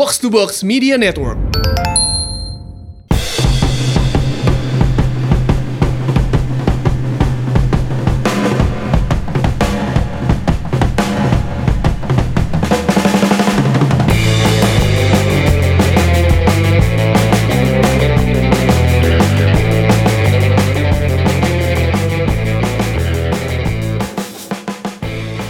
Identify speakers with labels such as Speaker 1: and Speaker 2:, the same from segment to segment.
Speaker 1: Box to Box Media Network.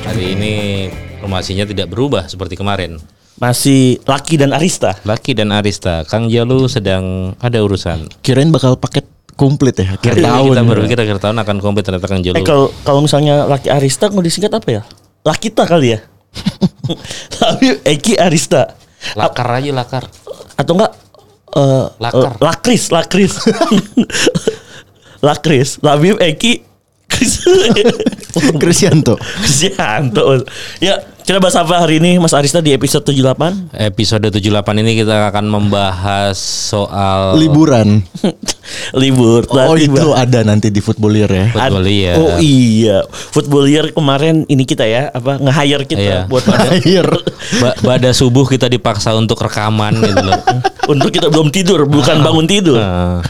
Speaker 2: Hari ini formasinya tidak berubah seperti kemarin.
Speaker 3: Masih Laki dan Arista.
Speaker 2: Laki dan Arista, Kang Jalu sedang ada urusan.
Speaker 4: Kirain bakal paket komplit ya akhir
Speaker 2: Kita,
Speaker 4: tahun.
Speaker 2: kita berpikir akhir tahun akan komplit ternyata Kang Jalu.
Speaker 3: Eh kalau kalau misalnya Laki Arista mau disingkat apa ya? Lakita kali ya. Tapi Eki Arista.
Speaker 2: lakar aja lakar.
Speaker 3: Atau enggak eh
Speaker 2: Lakar.
Speaker 3: eh, Lakris, Lakris. Lakris, Labib Eki Kris.
Speaker 4: Krisyanto.
Speaker 3: Krisianto. Ya, kita bahas apa hari ini Mas Arista di episode 78?
Speaker 2: Episode 78 ini kita akan membahas soal
Speaker 4: Liburan.
Speaker 3: Libur.
Speaker 4: Oh
Speaker 3: tiba.
Speaker 4: itu ada nanti di Footballier ya.
Speaker 2: football ya.
Speaker 3: Oh iya, Footballier kemarin ini kita ya, apa nge-hire kita
Speaker 2: Iya.
Speaker 3: buat
Speaker 4: Akhir.
Speaker 2: Ba- pada subuh kita dipaksa untuk rekaman gitu loh.
Speaker 3: untuk kita belum tidur, bukan bangun tidur.
Speaker 2: Nah,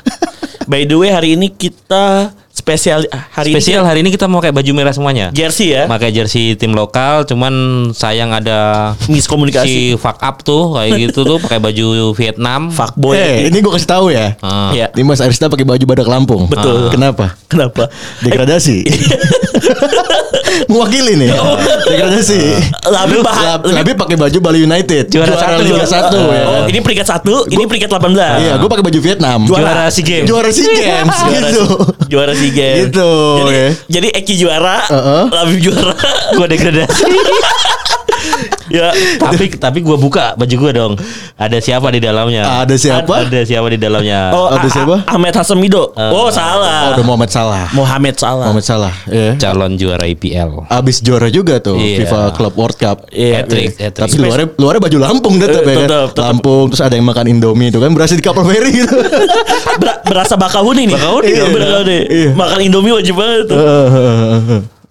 Speaker 3: By the way, hari ini kita spesial hari
Speaker 2: spesial hari ini kita mau kayak baju merah semuanya.
Speaker 3: ini jersey ya.
Speaker 2: Pakai jersey tim lokal, cuman sayang ada
Speaker 3: Miskomunikasi.
Speaker 2: si fuck up tuh kayak gitu tuh pakai baju Vietnam.
Speaker 3: Fuckboy.
Speaker 4: Eh, ini gue kasih tahu ya.
Speaker 2: Ah.
Speaker 3: Ya.
Speaker 4: Ini Mas Arista pakai baju badak Lampung.
Speaker 3: Betul.
Speaker 4: Kenapa?
Speaker 3: Kenapa?
Speaker 4: Degradasi. Mewakili nih. Degradasi.
Speaker 3: Labi bahan.
Speaker 4: Lab- Labi pakai baju Bali United.
Speaker 2: Juara satu.
Speaker 4: Liga 1 ya.
Speaker 3: Oh, ini peringkat satu, ini peringkat 18.
Speaker 4: Iya, gue pakai baju Vietnam.
Speaker 2: Juara SEA Games.
Speaker 4: Juara SEA Games
Speaker 3: Juara,
Speaker 4: gitu.
Speaker 3: juara SEA Games.
Speaker 4: Gitu,
Speaker 3: Jadi,
Speaker 4: ya.
Speaker 3: jadi Eki juara,
Speaker 4: Heeh.
Speaker 3: Labib juara.
Speaker 2: Gua degradasi.
Speaker 3: Ya,
Speaker 2: tapi tapi gua buka baju gua dong. Ada siapa di dalamnya?
Speaker 4: Ada siapa?
Speaker 2: Ada siapa di dalamnya?
Speaker 3: Oh,
Speaker 4: Ada
Speaker 3: A-
Speaker 4: siapa?
Speaker 3: Ahmed Hasemido. oh, salah.
Speaker 4: Oh, udah Muhammad Salah.
Speaker 3: Mohamed Salah.
Speaker 4: Muhammad Salah, ya.
Speaker 2: Calon juara IPL.
Speaker 4: Abis juara juga tuh
Speaker 2: Iya.
Speaker 4: FIFA Club World Cup.
Speaker 3: Iya.
Speaker 2: Hat-trick, hat-trick.
Speaker 4: Tapi luarnya luarnya baju Lampung tetap
Speaker 3: Eh,
Speaker 4: ya kan. Lampung terus ada yang makan Indomie itu kan berasa di kapal feri gitu.
Speaker 3: Ber- berasa Bakahuni nih.
Speaker 2: Bakahuni
Speaker 3: Iya,
Speaker 2: dong.
Speaker 3: Bakahuni.
Speaker 4: Iya.
Speaker 3: Makan Indomie wajib banget tuh.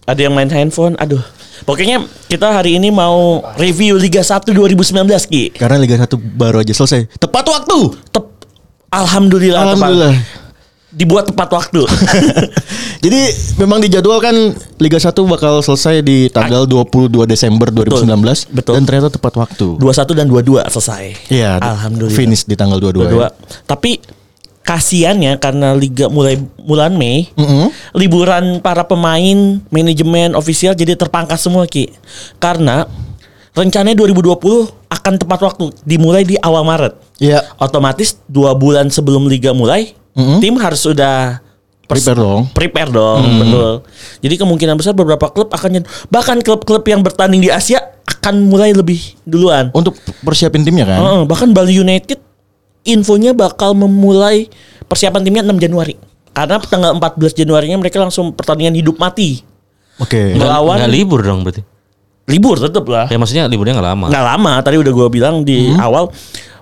Speaker 3: Ada yang main handphone. Aduh. Pokoknya kita hari ini mau review Liga 1 2019 Ki.
Speaker 4: Karena Liga 1 baru aja selesai. Tepat waktu.
Speaker 3: Tep Alhamdulillah,
Speaker 4: Alhamdulillah.
Speaker 3: Tepat. Dibuat tepat waktu.
Speaker 4: Jadi memang dijadwalkan Liga 1 bakal selesai di tanggal 22 Desember 2019
Speaker 3: Betul.
Speaker 4: dan ternyata tepat waktu.
Speaker 3: 21 dan 22 selesai.
Speaker 4: Iya,
Speaker 3: Alhamdulillah.
Speaker 4: finish di tanggal 22.
Speaker 3: 22.
Speaker 4: ya.
Speaker 3: Tapi kasiannya karena liga mulai bulan Mei,
Speaker 4: Mm-mm.
Speaker 3: liburan para pemain, manajemen, ofisial jadi terpangkas semua Ki. Karena rencananya 2020 akan tepat waktu dimulai di awal Maret.
Speaker 4: Iya.
Speaker 3: Otomatis dua bulan sebelum liga mulai,
Speaker 4: Mm-mm.
Speaker 3: tim harus sudah
Speaker 4: Prepare dong.
Speaker 3: Prepare dong, betul. Jadi kemungkinan besar beberapa klub akan bahkan klub-klub yang bertanding di Asia akan mulai lebih duluan.
Speaker 4: Untuk persiapin timnya kan.
Speaker 3: Heeh, bahkan Bali United infonya bakal memulai persiapan timnya 6 Januari. Karena tanggal 14 Januarinya mereka langsung pertandingan hidup mati.
Speaker 4: Oke.
Speaker 3: Nggak- Melawan-
Speaker 2: Nggak libur dong berarti.
Speaker 3: Libur tetap lah.
Speaker 2: Ya maksudnya liburnya nggak lama.
Speaker 3: Nggak lama, tadi udah gue bilang di awal.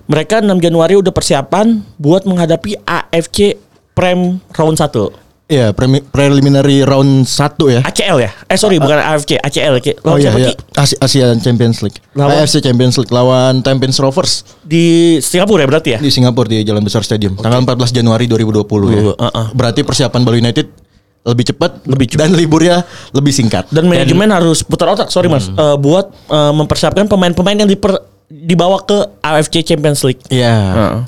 Speaker 3: Mereka 6 Januari udah persiapan buat menghadapi AFC Prem round 1.
Speaker 4: Iya, preliminary round 1 ya.
Speaker 3: ACL ya? Eh sorry bukan AFC, ACL.
Speaker 4: Oh
Speaker 3: Lawan
Speaker 4: iya
Speaker 3: siapa,
Speaker 4: iya.
Speaker 3: Ki?
Speaker 4: Asi- Asian Champions League.
Speaker 3: Lawan-
Speaker 4: AFC Champions League lawan Tampines Rovers
Speaker 3: Di Singapura ya berarti ya?
Speaker 4: di Singapura di Jalan Besar Stadium. Tanggal 14 Januari 2020 ya.
Speaker 3: Uh, uh, uh.
Speaker 4: Berarti persiapan Bali United lebih cepat, lebih dan liburnya lebih singkat.
Speaker 3: Dan manajemen harus putar otak, sorry mas, Eh, buat eh, mempersiapkan pemain-pemain yang diper, dibawa ke AFC Champions League.
Speaker 4: Iya.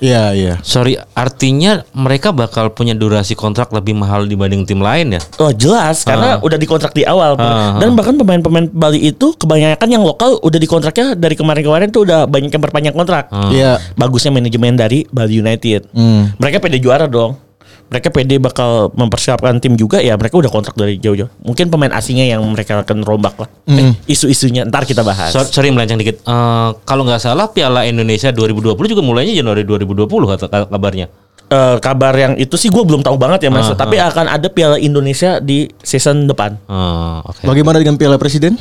Speaker 4: Iya, iya.
Speaker 2: Sorry, artinya mereka bakal punya durasi kontrak lebih mahal dibanding tim lain ya?
Speaker 3: Oh jelas karena udah dikontrak di awal
Speaker 2: Ah,
Speaker 3: dan bahkan pemain-pemain Bali itu kebanyakan yang lokal udah dikontraknya dari kemarin-kemarin tuh udah banyak yang berpanjang kontrak.
Speaker 4: Iya.
Speaker 3: Bagusnya manajemen dari Bali United.
Speaker 4: Hmm.
Speaker 3: Mereka pede juara dong. Mereka pede bakal mempersiapkan tim juga ya mereka udah kontrak dari jauh-jauh. Mungkin pemain asingnya yang mereka akan rombak lah. Eh, isu-isunya ntar kita bahas.
Speaker 2: So- sorry melenceng dikit. Eh, kalau nggak salah Piala Indonesia 2020 juga mulainya Januari 2020 kata ka- kabarnya.
Speaker 3: Eh, kabar yang itu sih gue belum tahu banget ya mas. Tapi akan ada Piala Indonesia di season depan.
Speaker 2: Eh, Oke.
Speaker 4: Bagaimana dengan Piala Presiden?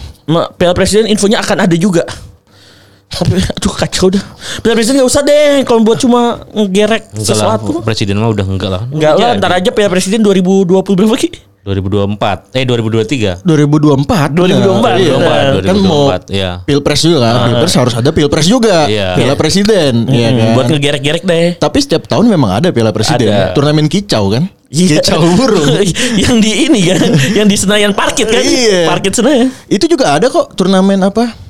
Speaker 3: Piala Presiden infonya akan ada juga. Tapi aduh kacau dah. Piala Presiden gak usah deh kalau buat cuma ngegerek
Speaker 2: Enggak lah,
Speaker 3: sesuatu.
Speaker 2: presiden mah udah enggak lah.
Speaker 3: Enggak lah, ntar aja Piala Presiden 2020 berapa ki?
Speaker 2: 2024. Eh 2023.
Speaker 4: 2024.
Speaker 3: 2024,
Speaker 4: Iya.
Speaker 3: benar.
Speaker 4: Kan mau
Speaker 2: 2024, iya.
Speaker 4: Pilpres juga kan. Pilpres harus ada Pilpres juga.
Speaker 2: Iya.
Speaker 4: Piala Presiden, iya
Speaker 3: Hmm,
Speaker 4: kan.
Speaker 3: buat ngegerek-gerek deh.
Speaker 4: Tapi setiap tahun memang ada Piala Presiden.
Speaker 3: Ada.
Speaker 4: Turnamen kicau kan?
Speaker 3: Iya.
Speaker 4: Kicau burung.
Speaker 3: yang di ini kan, yang di Senayan Parkit kan?
Speaker 4: Iya.
Speaker 3: Parkit Senayan.
Speaker 4: Itu juga ada kok turnamen apa?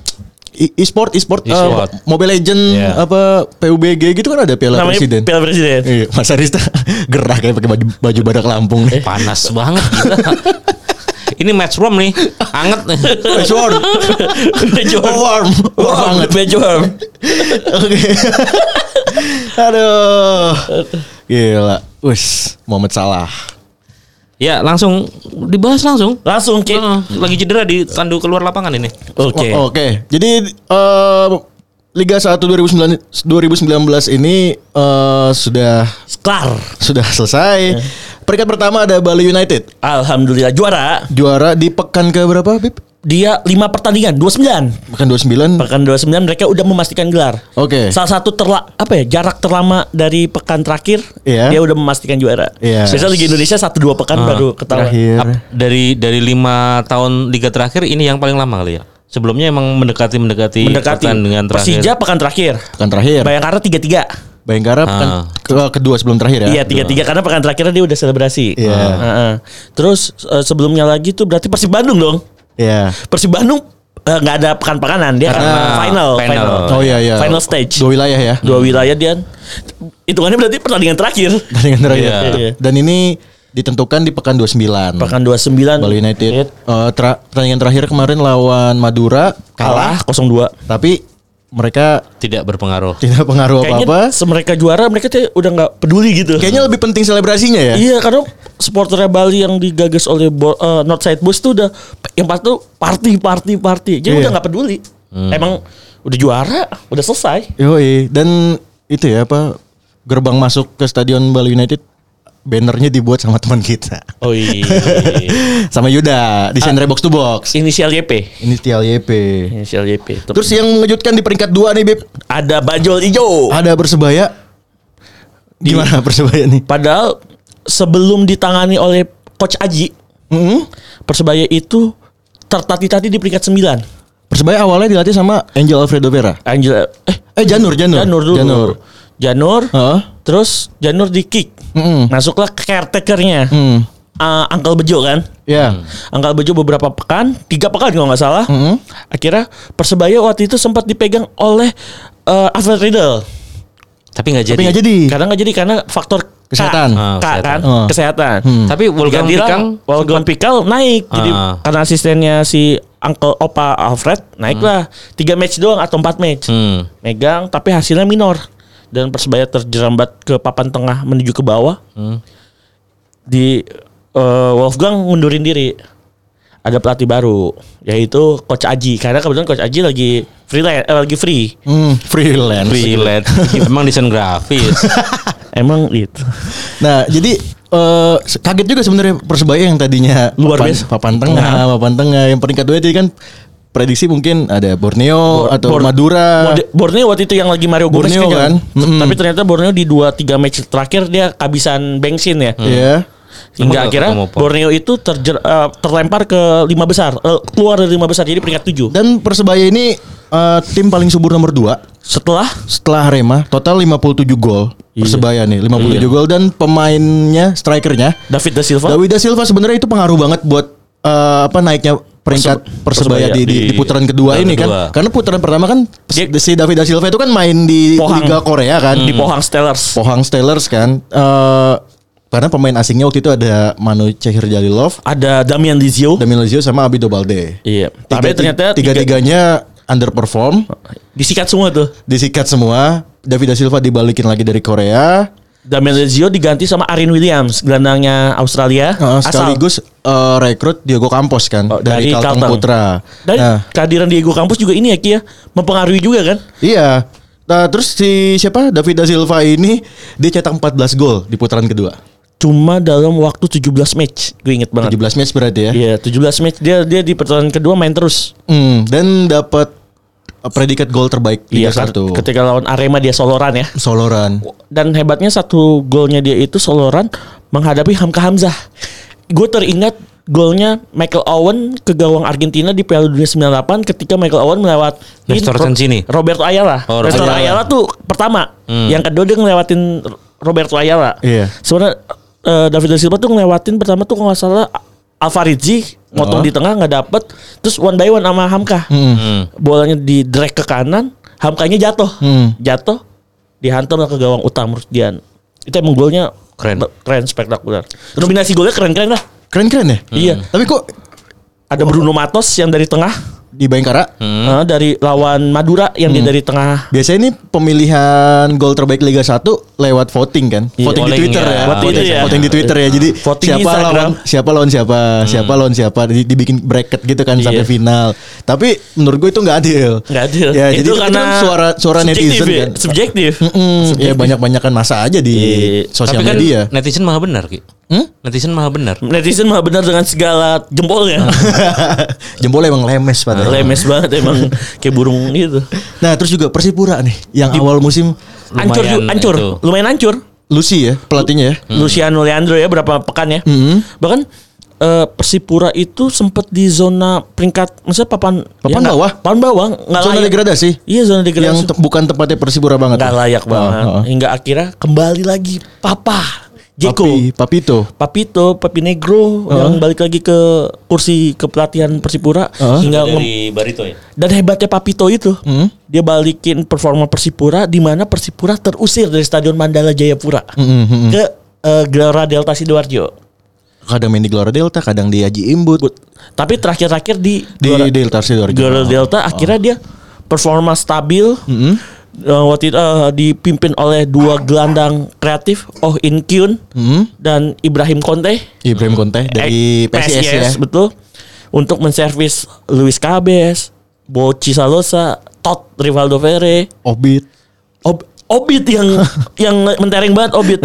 Speaker 4: E- E-sport, e-sport, eh,
Speaker 2: E-sport.
Speaker 4: Mobile Legend,
Speaker 2: Iya.
Speaker 4: apa PUBG gitu kan ada Piala
Speaker 3: Namanya
Speaker 4: Presiden.
Speaker 3: Piala Presiden.
Speaker 4: Iya, Mas Arista gerah kayak pakai baju baju badak Lampung nih.
Speaker 2: Panas banget. Ini match warm nih. Anget nih.
Speaker 4: Match warm.
Speaker 3: Match warm.
Speaker 4: Oh, warm. Warm banget.
Speaker 3: Match warm.
Speaker 4: Oke. Aduh. Gila. Wis, Muhammad Salah.
Speaker 2: Ya langsung dibahas langsung.
Speaker 3: Langsung Ki.
Speaker 2: Heeh, lagi cedera ditandu keluar lapangan ini.
Speaker 3: Oke.
Speaker 4: O- Oke. Jadi eh, Liga 1 2009 2019 ini eh, sudah
Speaker 3: Kelar.
Speaker 4: sudah selesai. Peringkat pertama ada Bali United.
Speaker 3: Alhamdulillah juara.
Speaker 4: Juara di pekan ke berapa, Bib?
Speaker 3: Dia 5 pertandingan, 29.
Speaker 4: Pekan 29.
Speaker 3: Pekan 29 mereka udah memastikan gelar.
Speaker 4: Oke.
Speaker 3: Salah satu terla apa ya jarak terlama dari pekan terakhir
Speaker 4: Iya.
Speaker 3: dia udah memastikan juara.
Speaker 4: Iya.
Speaker 3: Biasanya Liga Indonesia satu dua pekan baru ketahuan.
Speaker 2: Dari dari lima tahun liga terakhir ini yang paling lama kali ya. Sebelumnya emang mendekati mendekati,
Speaker 3: Mendekati
Speaker 2: pertandingan terakhir.
Speaker 3: Persija pekan terakhir.
Speaker 4: Pekan terakhir.
Speaker 3: Bayangkara tiga tiga.
Speaker 4: Bayangkara pekan
Speaker 2: Ah.
Speaker 4: ke- kedua sebelum terakhir ya.
Speaker 3: Iya tiga tiga karena pekan terakhir dia udah selebrasi.
Speaker 4: Iya.
Speaker 3: Heeh. Terus eh, sebelumnya lagi tuh berarti Persib Bandung dong.
Speaker 4: Iya.
Speaker 3: Persib Bandung eh, nggak ada pekan-pekanan dia
Speaker 2: Karena
Speaker 3: karena final,
Speaker 2: final.
Speaker 3: final.
Speaker 4: Oh iya iya.
Speaker 3: Final stage.
Speaker 4: Dua wilayah ya.
Speaker 3: Dua wilayah dia. Hitungannya berarti pertandingan terakhir.
Speaker 4: Pertandingan terakhir.
Speaker 3: Iya.
Speaker 4: Dan ini ditentukan di pekan 29.
Speaker 3: Pekan 29
Speaker 4: Bali United. Eh, tra- pertandingan terakhir kemarin lawan Madura kalah,
Speaker 3: kalah 0-2.
Speaker 4: tapi mereka
Speaker 2: tidak berpengaruh.
Speaker 4: tidak pengaruh
Speaker 3: Kayaknya
Speaker 4: apa-apa.
Speaker 3: semereka juara mereka tuh udah nggak peduli gitu.
Speaker 4: Kayaknya lebih penting selebrasinya ya.
Speaker 3: Iya karena supporternya Bali yang digagas oleh Bo, eh, Northside Boys tuh udah yang pas tuh party party party. Jadi
Speaker 4: Iya.
Speaker 3: udah nggak peduli. Emang udah juara, udah selesai.
Speaker 4: Yoi. Dan itu ya apa gerbang masuk ke stadion Bali United bannernya dibuat sama teman kita.
Speaker 3: Oh iya.
Speaker 4: sama Yuda desain
Speaker 3: Ah.
Speaker 4: box to box.
Speaker 3: Inisial YP.
Speaker 4: Inisial YP.
Speaker 3: Inisial YP. Terus
Speaker 4: Terus yang mengejutkan di peringkat dua nih Bib.
Speaker 3: ada bajol hijau.
Speaker 4: Ada Persebaya. Gimana Persebaya nih?
Speaker 3: Padahal sebelum ditangani oleh Coach Aji,
Speaker 4: Mm-mm.
Speaker 3: Persebaya itu tertati-tati di peringkat 9.
Speaker 4: Persebaya awalnya dilatih sama Angel Alfredo Vera.
Speaker 3: Angel eh
Speaker 4: Eh Janur, Janur.
Speaker 3: Janur dulu.
Speaker 4: Janur.
Speaker 3: Janur.
Speaker 4: Heeh.
Speaker 3: Terus Janur di kick.
Speaker 4: Mm-mm.
Speaker 3: Masuklah caretakernya.
Speaker 4: Hmm.
Speaker 3: Uh, Uncle Bejo kan.
Speaker 4: Ya.
Speaker 3: Uncle Bejo beberapa pekan, tiga pekan kalau nggak salah.
Speaker 4: Mm-mm.
Speaker 3: Akhirnya Persebaya waktu itu sempat dipegang oleh uh, Alfred Riedel.
Speaker 2: Tapi nggak jadi.
Speaker 4: Tapi nggak jadi.
Speaker 3: Karena nggak jadi karena faktor K.
Speaker 4: Kesehatan.
Speaker 2: Ah,
Speaker 3: K
Speaker 2: kesehatan.
Speaker 3: kan,
Speaker 4: Oh.
Speaker 3: kesehatan.
Speaker 2: Tapi Wolfgang Pikal
Speaker 3: Wolfgang Pikal naik. Jadi
Speaker 2: Ah.
Speaker 3: karena asistennya si Uncle Opa Alfred naiklah tiga match doang atau empat match.
Speaker 2: Hmm.
Speaker 3: Megang tapi hasilnya minor dan Persebaya terjerambat ke papan tengah menuju ke bawah.
Speaker 2: Hmm.
Speaker 3: Di eh, Wolfgang ngundurin diri. Ada pelatih baru yaitu Coach Aji karena kebetulan Coach Aji lagi freelance eh, lagi free.
Speaker 4: Hmm, freelance.
Speaker 2: Freelance. Emang desain grafis.
Speaker 3: Emang itu.
Speaker 4: Nah, jadi eh, kaget juga sebenarnya Persebaya yang tadinya
Speaker 3: Luar
Speaker 4: papan,
Speaker 3: biasa.
Speaker 4: papan tengah, papan tengah yang peringkat dua tadi kan prediksi mungkin ada Borneo atau
Speaker 3: Bor-
Speaker 4: Madura.
Speaker 3: Borneo waktu itu yang lagi Mario Gomez
Speaker 4: Borneo kan? Mm-mm.
Speaker 3: Tapi ternyata Borneo di 2 3 match terakhir dia kehabisan bensin ya.
Speaker 4: Iya.
Speaker 3: Hingga
Speaker 2: Emang
Speaker 3: akhirnya
Speaker 2: ketemu apa?
Speaker 3: Borneo itu terjer- eh, terlempar ke lima besar, Eh, keluar dari lima besar jadi peringkat 7.
Speaker 4: Dan Persebaya ini eh, tim paling subur nomor 2
Speaker 3: Setelah
Speaker 4: setelah Arema, total 57 gol.
Speaker 3: Iya.
Speaker 4: Persebaya nih, 57 gol dan pemainnya, strikernya
Speaker 3: David da Silva
Speaker 4: David da Silva sebenarnya itu pengaruh banget buat eh, apa naiknya peringkat
Speaker 3: Perse-
Speaker 4: Persebaya,
Speaker 3: Persebaya
Speaker 4: di, di,
Speaker 2: di
Speaker 4: di putaran kedua ini
Speaker 2: kedua.
Speaker 4: kan. Karena putaran pertama kan
Speaker 3: Dia-
Speaker 4: si David da Silva itu kan main di
Speaker 3: Pohang.
Speaker 4: Liga Korea kan.
Speaker 3: di Pohang Steelers.
Speaker 4: Pohang Steelers kan. Eh karena pemain asingnya waktu itu ada Manu Cehir Jalilov,
Speaker 3: Ada Damian Lizio.
Speaker 4: Damien Lozio sama Abido Balde.
Speaker 3: Iya. Tapi ternyata
Speaker 4: tiga
Speaker 3: tiga,
Speaker 4: tiganya underperform,
Speaker 3: disikat semua tuh.
Speaker 4: disikat semua. David da Silva dibalikin lagi dari Korea.
Speaker 3: Damian Lizio diganti sama Arin Williams, gelandangnya Australia.
Speaker 4: Eh,
Speaker 3: asal
Speaker 4: sekaligus eh, rekrut Diego Campos kan
Speaker 3: Oh,
Speaker 4: dari,
Speaker 3: dari
Speaker 4: Kalteng
Speaker 3: Kalteng.
Speaker 4: Putra.
Speaker 3: Dan
Speaker 4: Nah,
Speaker 3: kehadiran Diego Campos juga ini ya Ki ya, mempengaruhi juga kan?
Speaker 4: iya. Nah, terus si siapa David da Silva ini dia cetak 14 gol di putaran kedua.
Speaker 3: Cuma dalam waktu 17 match, gue inget banget.
Speaker 4: 17 match berarti ya.
Speaker 3: Iya, 17 match dia dia di pertandingan kedua main terus.
Speaker 4: Hmm, dan dapat predikat gol terbaik Liga
Speaker 3: Iya, kan
Speaker 4: 1.
Speaker 3: ketika lawan Arema dia soloran ya.
Speaker 4: Soloran.
Speaker 3: Dan hebatnya satu golnya dia itu soloran menghadapi Hamka Hamzah gue teringat golnya Michael Owen ke gawang Argentina di Piala Dunia 98 ketika Michael Owen melewat
Speaker 2: Nestor Sensini.
Speaker 3: Roberto Ayala.
Speaker 2: Oh,
Speaker 3: Roberto
Speaker 2: Roberto
Speaker 3: Ayala tuh pertama.
Speaker 2: Hmm.
Speaker 3: Yang kedua dia ngelewatin Roberto Ayala.
Speaker 4: Iya.
Speaker 3: Sebenarnya eh, David da Silva tuh ngelewatin pertama tuh kalau nggak salah Alvarizzi motong
Speaker 4: Oh.
Speaker 3: di tengah nggak dapet terus one by one sama Hamka.
Speaker 2: Hmm.
Speaker 3: Bolanya di drag ke kanan, Hamkanya jatuh.
Speaker 4: Hmm.
Speaker 3: Jatuh dihantam ke gawang utama Rusdian. Itu emang golnya
Speaker 2: Keren.
Speaker 3: keren spektakuler. Nominasi golnya keren-keren lah.
Speaker 4: Keren-keren ya?
Speaker 3: Iya.
Speaker 4: Tapi kok
Speaker 3: Ada Bruno Matos yang dari tengah,
Speaker 4: di Bayangkara
Speaker 3: eh, dari lawan Madura yang dia dari tengah.
Speaker 4: biasanya ini pemilihan gol terbaik Liga 1 lewat voting kan?
Speaker 3: Iya.
Speaker 4: Voting di
Speaker 2: Voting
Speaker 4: Twitter
Speaker 2: ya.
Speaker 4: ya.
Speaker 3: Voting
Speaker 4: Voting,
Speaker 3: ya.
Speaker 4: voting di Twitter ya. Jadi
Speaker 3: Voting
Speaker 4: siapa
Speaker 3: Instagram.
Speaker 4: lawan siapa lawan siapa, siapa lawan siapa di- dibikin bracket gitu kan sampai
Speaker 3: Iya.
Speaker 4: final. Tapi menurut gue itu nggak adil.
Speaker 3: Nggak adil.
Speaker 4: Ya,
Speaker 3: Itu
Speaker 4: jadi itu
Speaker 3: karena
Speaker 4: kan suara suara
Speaker 3: subjektif
Speaker 4: netizen
Speaker 3: ya,
Speaker 4: kan.
Speaker 3: Subjektif.
Speaker 4: Mm, ya banyak-banyakan masa aja di
Speaker 3: Iya.
Speaker 4: sosial
Speaker 2: Tapi kan
Speaker 4: media.
Speaker 2: netizen maha benar, Ki.
Speaker 4: Hmm?
Speaker 2: Netizen maha benar.
Speaker 3: Netizen mah benar dengan segala jempolnya.
Speaker 4: Jempol emang lemes padahal.
Speaker 3: Lemes banget emang kayak burung gitu.
Speaker 4: Nah, terus juga Persipura nih yang awal musim
Speaker 3: Hancur, hancur, lumayan hancur.
Speaker 4: Lucy ya pelatihnya ya.
Speaker 3: Luciano Leandro ya berapa pekan ya.
Speaker 4: Hmm.
Speaker 3: Bahkan eh, Persipura itu sempat di zona peringkat maksudnya papan
Speaker 4: Papan
Speaker 3: nggak-
Speaker 4: bawah?
Speaker 3: Papan bawah nggak
Speaker 4: Zona
Speaker 3: layak.
Speaker 4: degradasi.
Speaker 3: Iya zona
Speaker 4: Yang
Speaker 3: degradasi.
Speaker 4: te- bukan tempatnya Persipura banget.
Speaker 3: nggak layak
Speaker 4: Oh,
Speaker 3: banget.
Speaker 4: oh, oh.
Speaker 3: Hingga akhirnya kembali lagi Papa Jeko.
Speaker 4: Papi, Papito.
Speaker 3: Papito, Papi Negro yang balik lagi ke kursi kepelatihan Persipura
Speaker 4: Heeh.
Speaker 3: hingga
Speaker 2: Dari Barito ya.
Speaker 3: dan hebatnya Papito itu
Speaker 4: Hmm?
Speaker 3: dia balikin performa Persipura di mana Persipura terusir dari Stadion Mandala Jayapura
Speaker 4: Mm, mm, mm.
Speaker 3: ke eh, Gelora Delta Sidoarjo.
Speaker 4: Kadang main di Gelora Delta, kadang di Haji Imbut.
Speaker 3: Tapi terakhir-terakhir di
Speaker 4: Di
Speaker 3: Gelora,
Speaker 4: Delta Sidoarjo.
Speaker 3: Gelora Delta akhirnya dia performa stabil.
Speaker 4: Mm-mm.
Speaker 3: Eh, waktu itu eh, dipimpin oleh dua gelandang kreatif, Oh In Kyun
Speaker 4: Mm.
Speaker 3: dan Ibrahim Conte.
Speaker 4: Ibrahim Conte dari
Speaker 3: Eh,
Speaker 4: PSIS, ya.
Speaker 3: betul. Untuk menservis Luis Cabes, Boci Salosa, Tot Rivaldo Ferre,
Speaker 4: Obit.
Speaker 3: Ob Obit yang yang mentereng banget Obit.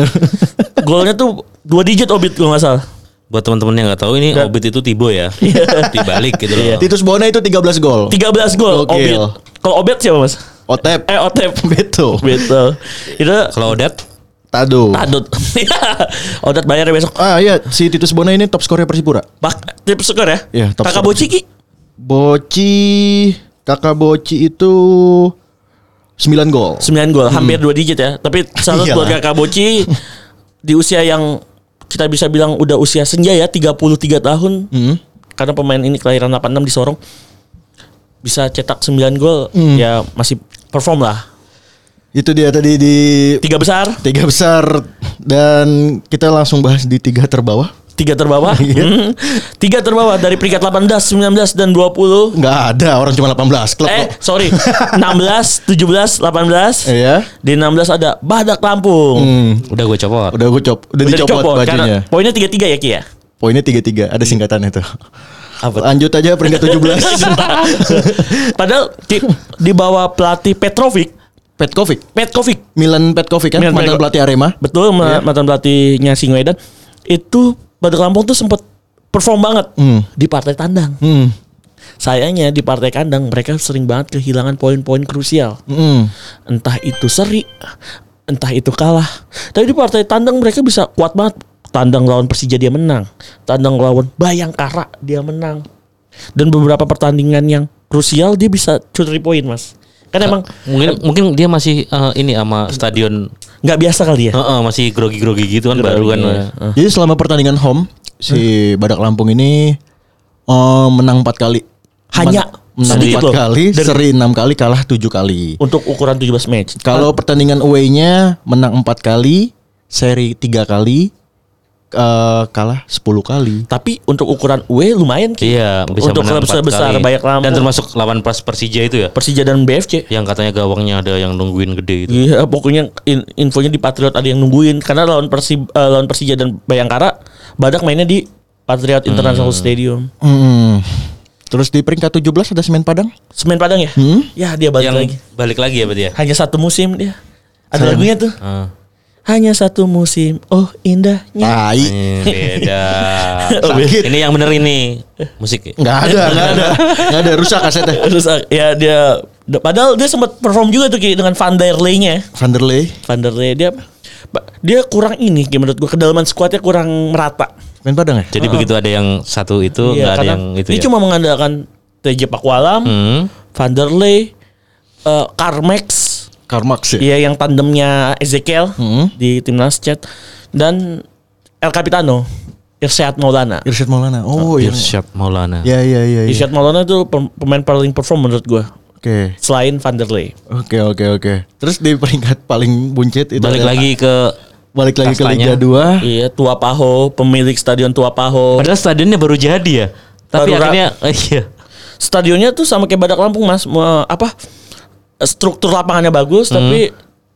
Speaker 3: Golnya tuh dua digit Obit kalau nggak salah.
Speaker 2: Buat teman-teman yang nggak tahu ini Obit itu Tibo ya. Dibalik gitu loh.
Speaker 4: Titus Bona itu 13 gol.
Speaker 3: 13 gol. Obit. Kalau Obit siapa Mas?
Speaker 4: Otep.
Speaker 3: Eh Otep.
Speaker 4: Beto.
Speaker 3: Betul. Itu
Speaker 2: Kalau Odet
Speaker 4: Tado.
Speaker 3: Tadut. Odat bayar besok.
Speaker 4: Ah iya, si Titus Bona ini top skornya Persipura.
Speaker 3: Bak, tips skor ya?
Speaker 4: Iya, top
Speaker 3: Kakak. Boci Ki?
Speaker 4: Boci Kakak Boci itu 9 gol.
Speaker 3: 9 gol, hampir 2 digit ya. Tapi salut buat Kakak Boci di usia yang kita bisa bilang udah usia senja ya, 33 tahun.
Speaker 4: Hmm.
Speaker 3: Karena pemain ini kelahiran 86 di Sorong. Bisa cetak 9 gol,
Speaker 4: Hmm.
Speaker 3: ya masih perform lah.
Speaker 4: Itu dia tadi di
Speaker 3: Tiga besar,
Speaker 4: tiga besar dan kita langsung bahas di tiga terbawah.
Speaker 3: tiga terbawah.
Speaker 4: Iya.
Speaker 3: Hmm. Tiga terbawah dari peringkat 18, 19 dan 20.
Speaker 4: Nggak ada orang cuma 18 klub
Speaker 3: Eh,
Speaker 4: kok.
Speaker 3: sorry. 16, 17, 18.
Speaker 4: Iya.
Speaker 3: Di 16 ada Badak Lampung.
Speaker 4: Hmm.
Speaker 2: udah gue copot.
Speaker 4: Udah gue cop, udah, dicopot, bajunya.
Speaker 3: karena poinnya 33 ya Ki ya.
Speaker 4: Poinnya tiga-tiga, ada singkatan itu.
Speaker 3: Apa?
Speaker 4: Lanjut aja peringkat 17.
Speaker 3: Padahal di, di bawah pelatih Petrovic,
Speaker 4: Petkovic.
Speaker 3: Petkovic,
Speaker 4: Milan Petkovic kan
Speaker 3: Milan
Speaker 4: mantan pelatih Arema.
Speaker 3: betul ma- mantan pelatihnya Singwedan, itu Badak Lampung tuh sempat perform banget
Speaker 4: Hmm.
Speaker 3: di partai tandang.
Speaker 4: Hmm.
Speaker 3: Sayangnya di partai kandang mereka sering banget kehilangan poin-poin krusial.
Speaker 4: Hmm.
Speaker 3: Entah itu seri, entah itu kalah. Tapi di partai tandang mereka bisa kuat banget. Tandang lawan Persija dia menang. Tandang lawan Bayangkara dia menang. Dan beberapa pertandingan yang krusial dia bisa shoot three point mas. Kan emang
Speaker 2: Mungkin mungkin dia masih eh, ini sama stadion
Speaker 3: nggak biasa kali ya.
Speaker 2: Heeh, masih grogi-grogi gitu kan baru kan.
Speaker 3: Grogi,
Speaker 4: Jadi selama pertandingan home si Badak Lampung ini eh, menang 4 kali.
Speaker 3: Hanya
Speaker 4: Men- menang
Speaker 3: sedikit
Speaker 4: 4
Speaker 3: loh.
Speaker 4: kali,
Speaker 3: Dari-
Speaker 4: seri 6 kali, kalah 7 kali.
Speaker 3: Untuk ukuran 17 match.
Speaker 4: Kalau pertandingan away-nya menang 4 kali, seri 3 kali, eh, kalah 10 kali.
Speaker 3: Tapi untuk ukuran UE lumayan Ki.
Speaker 2: Iya, bisa
Speaker 3: Untuk klub
Speaker 2: kali.
Speaker 3: Bayak Lampung.
Speaker 2: Dan termasuk lawan pas Persija itu ya.
Speaker 3: Persija dan BFC.
Speaker 2: Yang katanya gawangnya ada yang nungguin gede itu.
Speaker 3: Iya, pokoknya in- infonya di Patriot ada yang nungguin karena lawan Persib eh, lawan Persija dan Bayangkara Badak mainnya di Patriot International Stadium.
Speaker 4: Hmm. Terus di peringkat 17 ada Semen Padang.
Speaker 3: Semen Padang ya?
Speaker 4: Hmm?
Speaker 3: Ya dia balik
Speaker 2: Yang
Speaker 3: lagi.
Speaker 2: balik lagi ya berarti ya.
Speaker 3: Hanya satu musim dia. Ada lagunya tuh.
Speaker 2: Ah.
Speaker 3: Hanya satu musim. Oh indahnya.
Speaker 4: Tai.
Speaker 2: Ini beda.
Speaker 4: Sakit.
Speaker 2: ini yang bener ini musik. ya?
Speaker 4: Nggak ada, nggak ada. Nggak ada rusak kasetnya.
Speaker 3: Terus ah, ya dia padahal dia sempat perform juga tuh Ki, dengan Van der Ley-nya.
Speaker 4: Vanderlei
Speaker 3: Van der Ley dia dia kurang ini Ki, menurut gua kedalaman skuadnya kurang merata.
Speaker 4: Main Padang ya?
Speaker 2: Jadi begitu ada yang satu itu
Speaker 3: Iya,
Speaker 2: nggak ada yang itu
Speaker 3: dia
Speaker 2: ya.
Speaker 3: cuma mengandalkan TJ Pakualam,
Speaker 2: Hmm.
Speaker 3: Vanderlei, eh, Carmex,
Speaker 4: Karmax ya?
Speaker 3: Iya yang tandemnya Ezekiel
Speaker 4: Hmm.
Speaker 3: di timnas Chat dan El Capitano Irsyad Maulana.
Speaker 4: Irsyad Maulana. Oh iya.
Speaker 2: Irsyad Maulana.
Speaker 4: Ya iya iya. iya.
Speaker 3: Irsyad Maulana itu pem- pemain paling perform menurut gua
Speaker 4: Oke.
Speaker 3: selain Vanderlei.
Speaker 4: Oke oke oke. Terus di peringkat paling buncit itu
Speaker 2: Balik lagi ke
Speaker 4: balik lagi ke
Speaker 2: kastanya.
Speaker 4: Liga 2.
Speaker 3: Iya Tua Paho pemilik stadion Tua Paho.
Speaker 2: Padahal stadionnya baru jadi ya. Tapi
Speaker 3: Baru
Speaker 2: akhirnya iya.
Speaker 3: Stadionnya tuh sama kayak Badak Lampung mas, apa struktur lapangannya bagus tapi